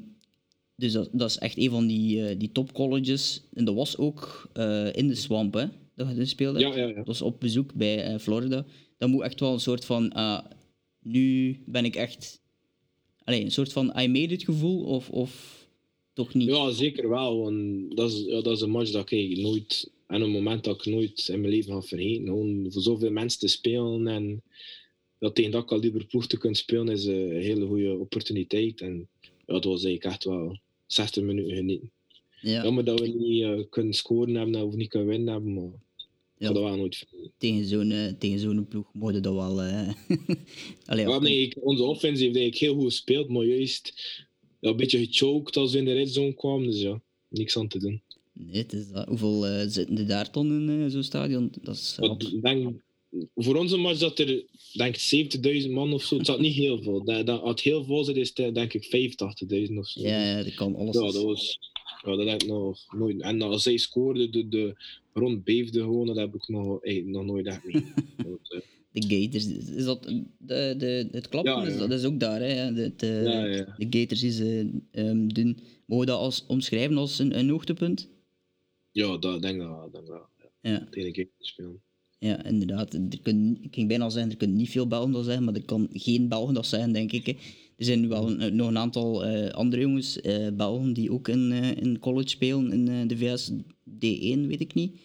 dus dat, dat is echt een van die, eh, die top colleges. En dat was ook eh, in de swamp, hè, dat je dus speelde. Ja, ja, ja. Dat was op bezoek bij eh, Florida. Dat moet echt wel een soort van... ah, nu ben ik echt... Allee, een soort van I made it gevoel, of, of toch niet? Ja, zeker wel. Want dat, is, ja, dat is een match dat ik nooit, en een moment dat ik nooit in mijn leven ga vergeten. Gewoon voor zoveel mensen te spelen en dat tegen dat kaliber ploeg te kunnen spelen is een hele goede opportuniteit. En ja, dat was eigenlijk echt wel 60 minuten genieten. ja, Jammer dat we niet eh, kunnen scoren hebben of niet kunnen winnen hebben, maar Ja. dat nooit tegen zo'n eh, tegen zo'n ploeg mogen dat wel... eh <laughs> Allee, ja, hebben eigenlijk, onze offense heeft eigenlijk heel goed gespeeld, maar juist ja, een beetje gechoked als we in de red zone kwamen. Dus ja, niks aan te doen. Nee, het is dat. Hoeveel eh, zitten er daar dan in zo'n stadion? Dat is Maar ik denk, voor onze match dat er denk ik 70.000 man of zo. Het zat niet heel veel. Dat, dat, als het heel vol zit, is het denk ik 85.000 of zo. ja, ja, dat kan alles. Ja, dat was. Ja, dat heb ik nog nooit. En als zij scoorde, de, de grond beefde gewoon. Dat heb ik nog, eh, nog nooit echt mee. <laughs> Dat, eh, De Gators, is dat de, de, het klappen? Ja, Is dat is ook daar, hè? De, de, Ja, ja. de Gators is eh, ehm, doen. Mogen we dat als, omschrijven als een, een hoogtepunt? ja, dat denk ik wel. Denk wel. Ja, tegen keer spelen. ja inderdaad. Er kun, ik ging bijna zeggen, er kunnen niet veel Belgen dat zeggen, maar er kan geen Belgen dat zijn, denk ik. Hè. Er zijn wel een- nog een aantal eh, andere jongens, eh, Belgen, die ook in, eh, in college spelen in eh, de VS D1, weet ik niet.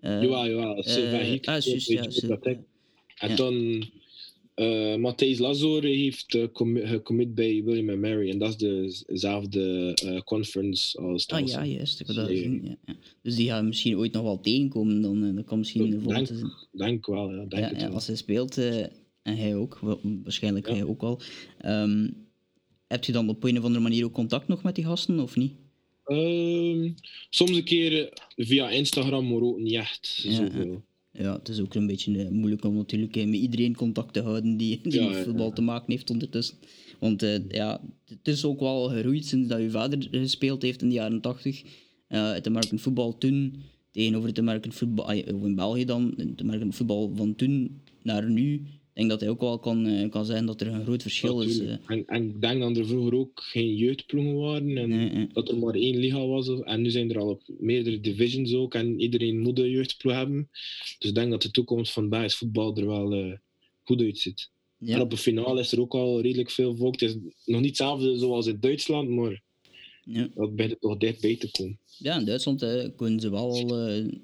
Eh, jawel, jawel. eh, Sylvain Hiek ah, juist, ja. En ja. dan eh Matthijs Lazore heeft eh, gecommit bij William Mary. En dat is de- dezelfde eh, conference als Ah ja, juist. Ik dat Ja, ja. Dus die gaan misschien ooit nog wel tegenkomen. Dan, eh, dat kan misschien Ik de volgende denk, wel, ja. Denk het ja, wel. als hij speelt, eh, en hij ook, wa- waarschijnlijk Ja. hij ook wel. Ehm, heb je dan op een of andere manier ook contact nog met die gasten, of niet? Ehm, soms een keer eh, via Instagram, maar ook niet echt Ja. Ja, het is ook een beetje eh, moeilijk om natuurlijk eh, met iedereen contact te houden die, <laughs> die Ja, met ja, voetbal ja. te maken heeft ondertussen. Want ja, het is ook wel geroeid sinds dat uw vader gespeeld heeft in de jaren 80. Eh het American voetbal toen tegenover het American voetbal, ah, in België dan, het American voetbal van toen naar nu, denk dat hij ook wel kan, eh, kan zeggen dat er een groot verschil is. Eh. En, en ik denk dat er vroeger ook geen jeugdploegen waren en Nee, nee. dat er maar één liga was. En nu zijn er al op meerdere divisions ook en iedereen moet een jeugdploeg hebben. Dus ik denk dat de toekomst van Belgisch voetbal er wel eh, goed uitziet. En Ja, op de finale is er ook al redelijk veel volk. Het is nog niet hetzelfde zoals in Duitsland, maar ja. dat begint er toch dichtbij te komen. ja, in Duitsland eh, kunnen ze wel al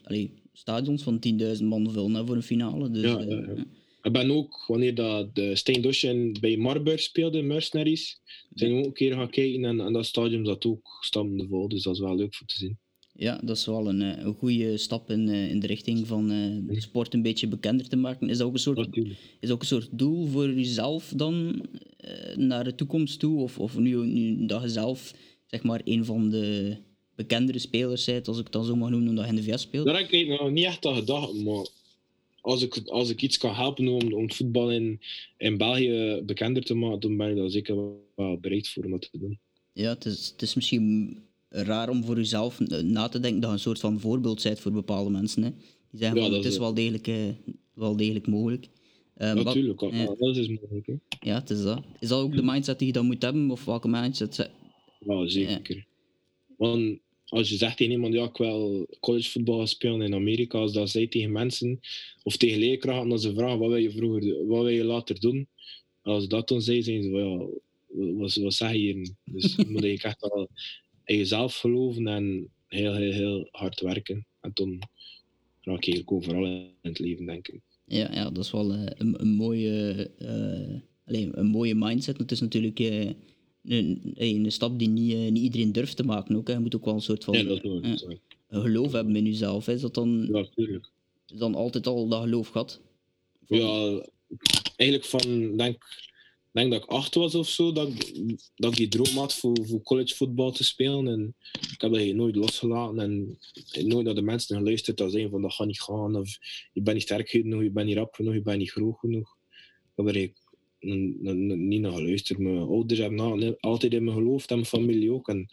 allee, stadions van 10.000 man vullen hè, voor een finale. Dus, ja. Ik ben ook, wanneer dat de Stijn bij Marburg speelde, Mercenaries, zijn we ook een keer gaan kijken en, en dat stadion zat ook stammende vol. Dus dat is wel leuk voor te zien. Ja, dat is wel een, eh, een goede stap in, eh, in de richting van eh, de sport een beetje bekender te maken. Is dat ook een soort, Natuurlijk. is dat ook een soort doel voor jezelf dan naar de toekomst toe? Of, of nu, nu dat je zelf zeg maar een van de bekendere spelers bent, als ik het dan zo mag noemen, omdat je in de VS speelt? Daar heb ik nog niet echt aan gedacht, maar als ik, als ik iets kan helpen om, om het voetbal in, in België bekender te maken, dan ben ik daar zeker wel bereid voor om dat te doen. Ja, het is, het is misschien raar om voor jezelf na te denken dat je een soort van voorbeeld bent voor bepaalde mensen. Hè. Die zeggen Ja, van, het is is wel degelijk, eh, wel degelijk mogelijk. Eh, Natuurlijk, ja. dat is mogelijk. Hè. Ja, het is dat. Is dat ook de mindset die je dan moet hebben? Of welke mindset? Ja, zeker. Want als je zegt tegen iemand, ja, ik wil collegevoetbal spelen in Amerika, als dat zij tegen mensen of tegen leerkrachten, als ze vragen wat wil je vroeger, wat wil je later doen, als dat dan zij zijn ze van, ja, wat, wat zeg je hier? Dus <laughs> je moet eigenlijk echt wel in jezelf geloven en heel, heel, heel hard werken. En dan raak je eigenlijk overal in het leven, denk ik. Ja, ja, dat is wel eh, een, een, mooie, eh, allee, een mooie mindset. Het is natuurlijk eh, een, een stap die niet, eh, niet iedereen durft te maken. Ook, hè. Je moet ook wel een soort van Ja, dat eh, een geloof hebben in jezelf. hè. Is dat dan, Ja, is dan altijd al dat geloof gehad? Ja, eigenlijk van, denk, denk dat ik acht was of zo, dat, ik- dat ik die droom had voor, voor collegevoetbal te spelen. En ik heb dat eigenlijk nooit losgelaten en nooit naar de mensen geluisterd dat zeiden van dat gaat niet gaan, of je bent niet sterk genoeg, je bent niet rap genoeg, je bent niet groot genoeg. Ik heb er niet naar geluisterd. Mijn ouders hebben al- altijd in me geloofd en mijn familie ook. En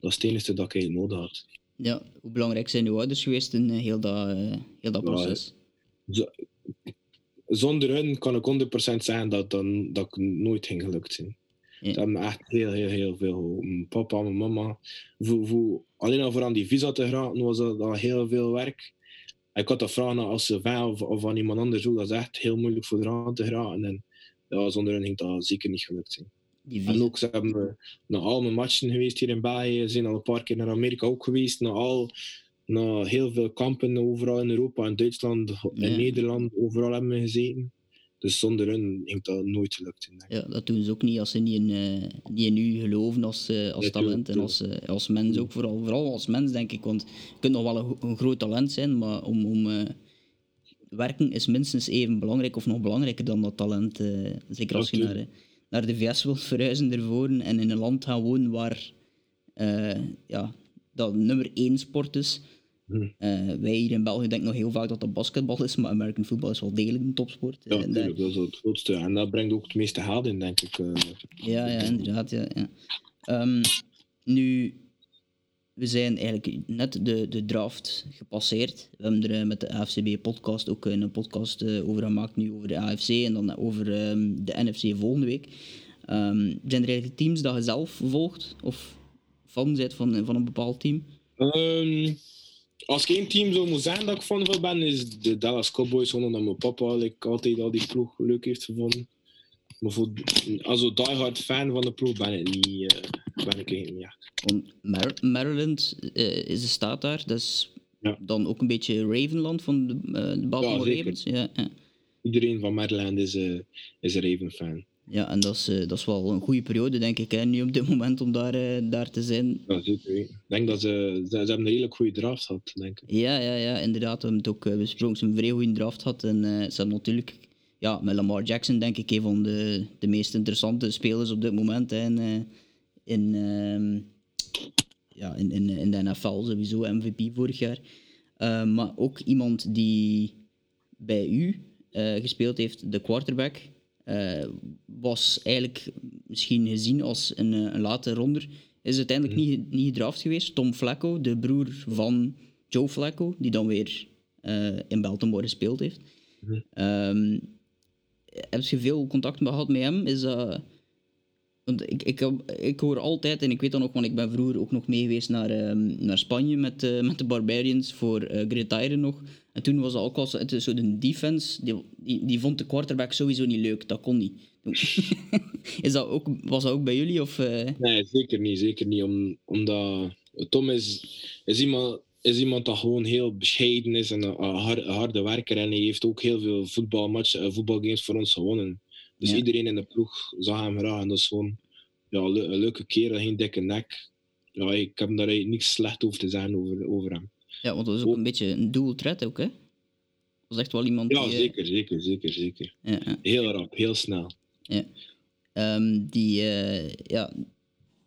dat is het enige dat ik eigenlijk nodig had. Ja, hoe belangrijk zijn uw ouders geweest in eh, heel dat, eh, heel dat proces? Zonder hun kan ik 100% zeggen dat, dan, dat ik nooit ging gelukt zijn. Ja. Ze hebben me echt heel, heel, heel veel. Mijn papa, mijn mama. Voor, voor, alleen al voor aan die visa te geraken was dat al heel veel werk. Ik had dat vragen als ze van of, of aan iemand anders ook. Dat is echt heel moeilijk voor eraan te geraken. En ja, zonder hen ging dat zeker niet gelukt zijn. En ook, ze hebben me naar al mijn matchen geweest hier in België. Ze zijn al een paar keer naar Amerika ook geweest. Naar, al, naar heel veel kampen overal in Europa en Duitsland Ja. Nederland. Overal hebben we gezeten. Dus zonder hen ging dat nooit gelukt. Ja, dat doen ze ook niet als ze niet in, eh, niet in u geloven als, eh, als talent en als, eh, als mens ook. Vooral, vooral als mens, denk ik. Want je kunt nog wel een, een groot talent zijn, maar om, om eh, werken is minstens even belangrijk of nog belangrijker dan dat talent. eh, zeker als je naar, eh, naar de VS wilt verhuizen ervoor en in een land gaan wonen waar eh, ja, dat nummer één sport is. Hm. Eh, wij hier in België denken nog heel vaak dat dat basketbal is, maar American football is wel degelijk een topsport. Ja, natuurlijk, dat is het grootste. En dat brengt ook het meeste geld in, denk ik. Ja, ja, inderdaad. Ja, ja. Ehm, nu, we zijn eigenlijk net de, de draft gepasseerd. We hebben er eh, met de AFCB-podcast ook een podcast eh, over gemaakt, nu over de AFC en dan over ehm, de NFC volgende week. Ehm, zijn er eigenlijk teams dat je zelf volgt of fan bent van, van een bepaald team? Ehm, als ik één team zou moeten zeggen dat ik van van ben, is de Dallas Cowboys. Omdat mijn papa like, altijd al die ploeg leuk heeft gevonden. Maar voor, als een diehard fan van de ploeg ben ik niet. eh, ben ik Mar- Maryland eh, is de staat daar, dat is Ja. dan ook een beetje Ravenland van de, eh, de Baltimore. Ravens. Ja, ja. Iedereen van Maryland is, eh, is een Raven-fan. Ja, en dat is, dat is wel een goede periode, denk ik, hè, nu op dit moment om daar, daar te zijn. Ja, zeker. Ik denk dat ze, ze, ze hebben een hele goede draft gehad, denk ik. Ja, ja, ja, inderdaad. We hebben het ook besproken. Ze hebben een vrij goede draft gehad. En ze hebben natuurlijk, ja, met Lamar Jackson, denk ik, een van de, de meest interessante spelers op dit moment. Hè, in, eh, in, ehm, ja, in, in, in de NFL, sowieso MVP vorig jaar. Eh, maar ook iemand die bij u eh, gespeeld heeft, de quarterback, was eigenlijk misschien gezien als een, een late ronder. Is uiteindelijk niet, niet gedraft geweest. Tom Flacco, de broer van Joe Flacco, die dan weer in Baltimore gespeeld heeft. Mhm. Ehm, heb je veel contact gehad met hem? Is dat... Want ik, ik, ik hoor altijd, en ik weet dat nog, want ik ben vroeger ook nog mee geweest naar, ehm, naar Spanje met, eh, met de Barbarians voor eh Great Iron nog. En toen was dat ook al zo, het zo de defense, die, die, die vond de quarterback sowieso niet leuk, dat kon niet. <laughs> is dat ook, was dat ook bij jullie? Of, eh? Nee, zeker niet. Zeker niet. Om, omdat Tom is, is, iemand, is iemand dat gewoon heel bescheiden is en een, een har- een harde werker. En hij heeft ook heel veel voetbalmatchen, eh, voetbalgames voor ons gewonnen. Dus Ja. iedereen in de ploeg zag hem graag. En dat is gewoon ja, een le- een leuke kerel, geen dikke nek. Ja, ik heb daar niks slecht over te zeggen over, over hem. Ja, want dat is ook een beetje een dual threat ook, hè? Dat is echt wel iemand Ja, die... eh, zeker, zeker, zeker, zeker. ja, ja. Heel rap, heel snel. Ja. Ehm, die, eh, ja,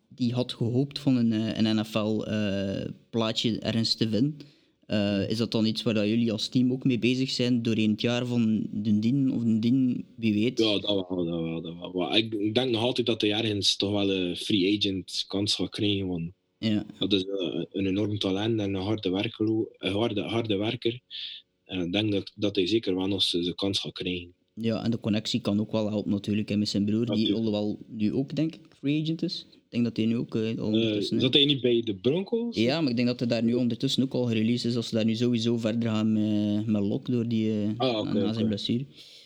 die had gehoopt van een, een NFL-plaatje ergens te vinden. Eh, is dat dan iets waar dat jullie als team ook mee bezig zijn doorheen het jaar van de Dien of de Dien, wie weet? Ja, dat wel, dat wel, dat wel. Ik, denk nog altijd dat hij ergens toch wel een free agent kans gaat krijgen. Want Ja, dat is eh, een enorm talent en een harde werker. Een harde, harde werker. En ik denk dat, dat hij zeker wel nog zijn kans gaat krijgen. Ja, en de connectie kan ook wel helpen natuurlijk hè, met zijn broer, die alhoewel nu ook, denk ik, free agent is. Ik denk dat hij nu ook eh, al Eh, ondertussen... zat hij niet bij de Broncos? Ja, maar ik denk dat hij daar nu ondertussen ook al gereleased is. Als ze daar nu sowieso verder gaan met, met Lok door die, eh, Ah, oké, na zijn blessure.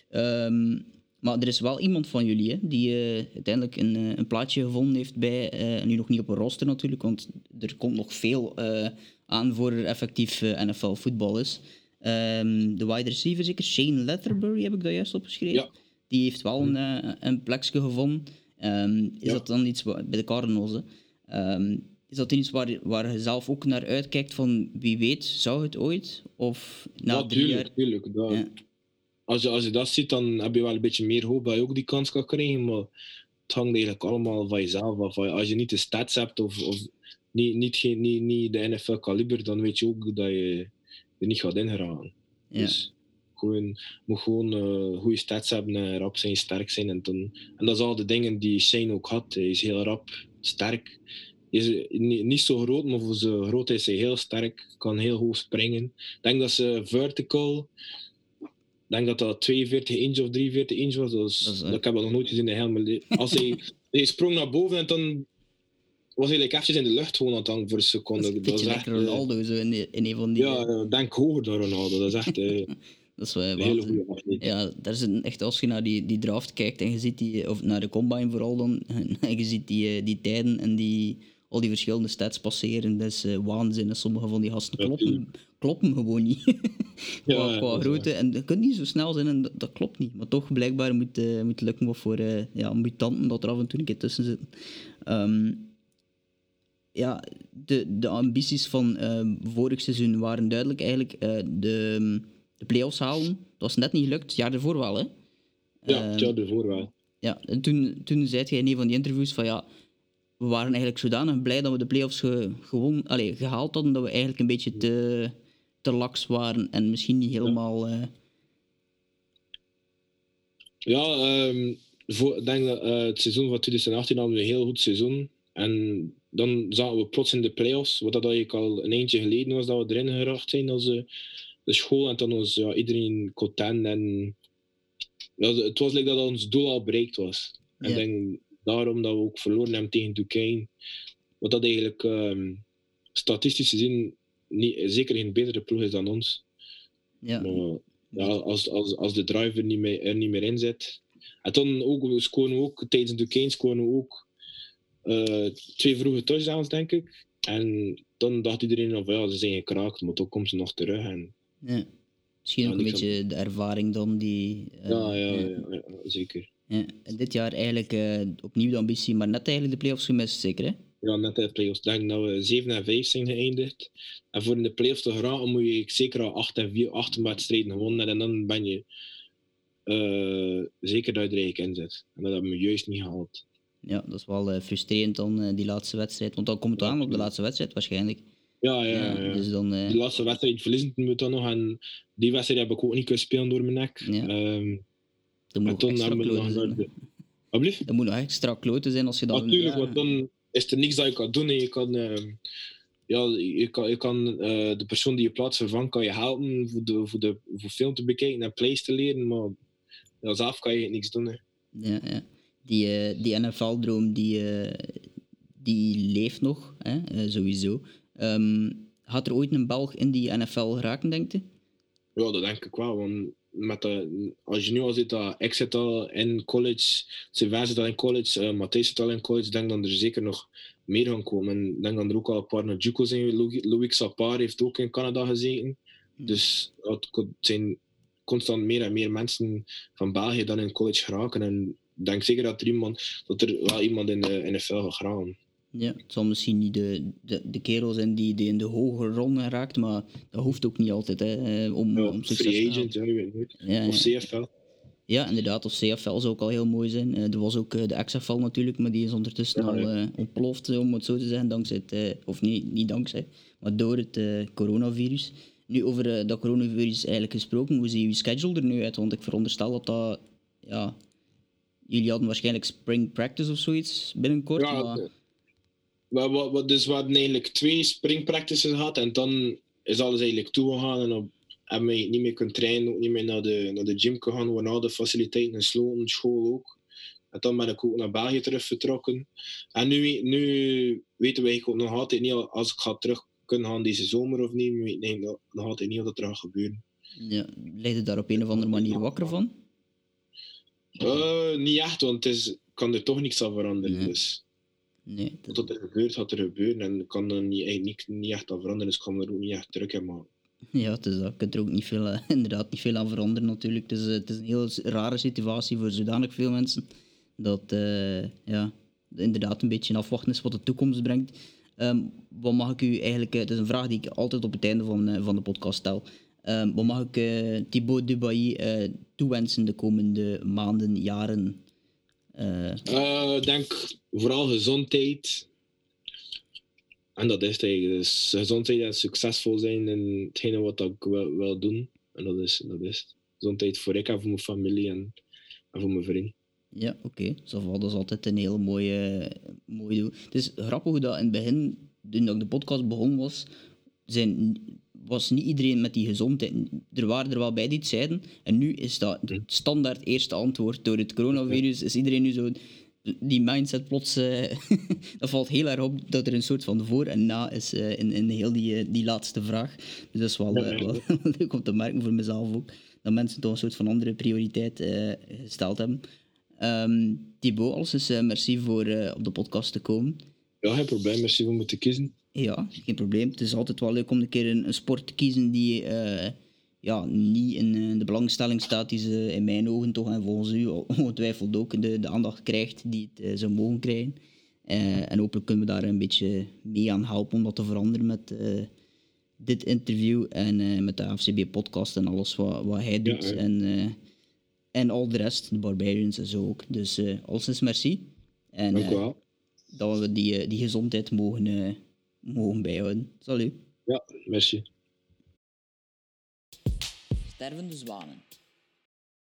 Ehm, maar er is wel iemand van jullie hè, die uiteindelijk een, een plaatje gevonden heeft bij, nu nog niet op een roster natuurlijk, want er komt nog veel eh, aan voor er effectief NFL voetbal is. Ehm, de wide receiver zeker, Shane Letterbury heb ik dat juist opgeschreven. Ja. Die heeft wel een, eh, een plekje gevonden. Ehm, is Ja. dat dan iets bij de Cardinals? Ehm, is dat iets waar, waar je zelf ook naar uitkijkt van wie weet, zou het ooit? Of na ja, drie tuurlijk, jaar? tuurlijk. Dat, Ja. als, je, als je dat ziet, dan heb je wel een beetje meer hoop dat je ook die kans kan krijgen. Maar het hangt eigenlijk allemaal van jezelf af. Als je niet de stats hebt of, of niet, niet, geen, niet, niet de NFL-kaliber, dan weet je ook dat je er niet gaat ingeraken. Ja. Dus gewoon, moet gewoon eh, goede stats hebben, en rap zijn, sterk zijn. En, dan, en dat is al de dingen die Shane ook had. Hij is heel rap, sterk. Hij is niet, niet zo groot, maar voor zijn grootheid is hij heel sterk. Kan heel hoog springen. Ik denk dat ze vertical... Ik denk dat dat 42 inch of 43 inch was. Is, Dat is, eh, ik heb dat nog nooit gezien in de hele. Als hij, <laughs> hij sprong naar boven en dan was like eventjes in de lucht gewoon aan het hangen voor een Dat seconde. is Dat is echt, lekker eh, Ronaldo zo in, een van die... ja, denk hoger dan Ronaldo. Dat is echt eh, <laughs> dat is wel een hele waanzin. goede atleet. Ja, daar is een, echt, als je naar die, die draft kijkt en je ziet die, of naar de combine vooral dan, <laughs> en je ziet die, eh, die tijden en die, al die verschillende stats passeren, dat is eh, waanzin. En sommige van die gasten kloppen, kloppen gewoon niet. <laughs> qua Ja, qua dat grootte. En je kunt niet zo snel zijn en dat, dat klopt niet. Maar toch, blijkbaar moet, eh, moet lukken wat voor eh, ja, mutanten dat er af en toe een keer tussen zitten. Ehm, ja, de, de ambities van ehm, vorig seizoen waren duidelijk eigenlijk eh, de, de play-offs halen. Dat was net niet gelukt, het jaar ervoor wel, hè? Ja, Ehm, het jaar ervoor wel. ja, en toen, toen zei jij in een van die interviews van ja, we waren eigenlijk zodanig blij dat we de play-offs ge, gewoon, allez, gehaald hadden, dat we eigenlijk een beetje te, te laks waren en misschien niet helemaal... eh, Ja, ehm, voor, ik denk dat eh, het seizoen van 2018 hadden we een heel goed seizoen. En dan zaten we plots in de play-offs, wat dat eigenlijk al een eentje geleden was dat we erin geraakt zijn als eh, de school. En dan was ja, iedereen content. En ja, het was like dat ons doel al bereikt was. En Ja. denk daarom dat we ook verloren hebben tegen Duquesne. Wat dat eigenlijk ehm, statistisch gezien niet, zeker geen betere ploeg is dan ons. ja, Maar ja, als, als, als de driver niet meer, er niet meer in zit. En dan ook, we scoren ook, tijdens de Kane scoren we ook eh, twee vroege touchdowns, denk ik. En dan dacht iedereen van ja, ze zijn gekraakt, maar toch komt ze nog terug. En, ja. Misschien Ja, ook een beetje de ervaring dan die... eh, ja, ja, ja, ja, zeker. ja. En dit jaar eigenlijk eh, opnieuw de ambitie, maar net eigenlijk de play-offs gemist, zeker hè? Ja, net de playoffs. Ik denk dat we 7 en 5 zijn geëindigd. En voor in de playoffs te geraken moet je zeker al 8 en 4, 8 wedstrijden gewonnen. En dan ben je zeker dat je er eigenlijk in zit. En dat hebben we juist niet gehaald. Ja, dat is wel eh, frustrerend dan, eh, die laatste wedstrijd. Want dan komt het Ja, aan op de laatste wedstrijd waarschijnlijk. Ja, ja, ja. Dus dan... eh, Die laatste wedstrijd verliezen moet dan nog. En die wedstrijd heb ik ook niet kunnen spelen door mijn nek. Ja. Ehm, er moet extra kloten naar zijn. de... Er moet nog extra kloten zijn als je dan... Natuurlijk, ja, want dan is er niks dat je kan doen. En je kan, ehm, ja, je kan, je kan de persoon die je plaats vervangt, kan je helpen voor, de, voor, de, voor film te bekijken en plays te leren, maar ja, zelf kan je niks doen. Hè. Ja, ja. Die, eh, die NFL-droom die, eh, die leeft nog, hè? eh, sowieso. Ehm, had er ooit een Belg in die NFL geraken, denkt u? Ja, dat denk ik wel. Want met de, als je nu al ziet dat ik zit al in college, Sylvain zit al in college, uh, Matthijs zit al in college, denk dat er zeker nog meer gaan komen. En denk dat er ook al een paar naar Juco zijn. Louis, Louis Sapar heeft ook in Canada gezeten. Dus het zijn constant meer en meer mensen van België dan in college geraken. En denk zeker dat er, iemand, dat er wel iemand in de NFL gaat gaan. Ja, het zal misschien niet de, de, de kerel zijn die, die in de hoge ronde raakt, maar dat hoeft ook niet altijd hè, om, Ja, om succes free agent, ja, je weet niet. Ja, Of. CFL. Ja, inderdaad. Of CFL zou ook al heel mooi zijn. Eh, er was ook eh, de XFL natuurlijk, maar die is ondertussen al eh, ontploft, eh, om het zo te zeggen, dankzij het, eh, of niet, niet dankzij, maar door het eh, coronavirus. Nu, over eh, dat coronavirus eigenlijk gesproken, hoe ziet uw schedule er nu uit? Want ik veronderstel dat dat, ja, jullie hadden waarschijnlijk spring practice of zoiets binnenkort, Ja, maar... wat, dus we hadden eigenlijk twee spring practices gehad en dan is alles eigenlijk toegegaan en op, hebben we niet meer kunnen trainen, ook niet meer naar de, naar de gym kunnen gaan, we hadden de faciliteiten gesloten, school ook. En dan ben ik ook naar België terug vertrokken. En nu, nu weten we ook nog altijd niet als ik ga terug kunnen gaan deze zomer of niet. We weten nog- altijd niet wat er gaat gebeuren. Ja, je daar op een of andere manier wakker van? Eh, niet echt, want het is, kan er toch niks aan veranderen. Nee. Dus Nee, dat- er gebeurt, gaat er gebeuren. En kan er niet, niet, niet echt aan veranderen, dus kan er ook niet echt druk in maken. Ja, het is dat. Je kunt er ook niet veel, eh, <laughs> inderdaad niet veel aan veranderen natuurlijk. Het is, eh, het is een heel rare situatie voor zodanig veel mensen. Dat eh, ja, inderdaad een beetje afwachten is wat de toekomst brengt. Ehm, wat mag ik u eigenlijk... Het is een vraag die ik altijd op het einde van, van de podcast stel. Ehm, wat mag ik eh, Thibaut Dubailly eh, toewensen de komende maanden, jaren? Eh, Ik denk vooral gezondheid. En dat is het eigenlijk. Dus gezondheid en succesvol zijn in hetgene wat ik wil, wil doen. En dat is, dat is het. Gezondheid voor ik en voor mijn familie en, en voor mijn vriend. Ja, oké. Okay. Dat is altijd een hele mooie, mooie doel. Het is grappig hoe dat in het begin, toen ik de podcast begon was, zijn, was niet iedereen met die gezondheid. Er waren er wel bij die het zeiden. En nu is dat het standaard eerste antwoord. Door het coronavirus is iedereen nu zo... Die mindset plots... eh, <laughs> dat valt heel erg op dat er een soort van voor en na is eh, in, in heel die, eh, die laatste vraag. Dus dat is wel, wel <laughs> leuk om te merken voor mezelf ook. Dat mensen toch een soort van andere prioriteit gesteld hebben. Ehm Thibaut, alles merci voor op de podcast te komen. Ja, geen probleem. Merci voor me te kiezen. Ja, geen probleem. Het is altijd wel leuk om een keer een, een sport te kiezen die eh, ja, niet in eh, de belangstelling staat, die ze in mijn ogen toch en volgens u ongetwijfeld ook de, de aandacht krijgt die het eh, zou mogen krijgen. En hopelijk kunnen we daar een beetje mee aan helpen om dat te veranderen met dit interview en met de AFCB-podcast en alles wat, wat hij doet. ja. en, en al de rest, de Barbarians en zo ook. Dus eh alleszins merci. En, Dank u wel. dat we die, die gezondheid mogen, mogen bijhouden. Salut. Ja, merci. Stervende zwanen.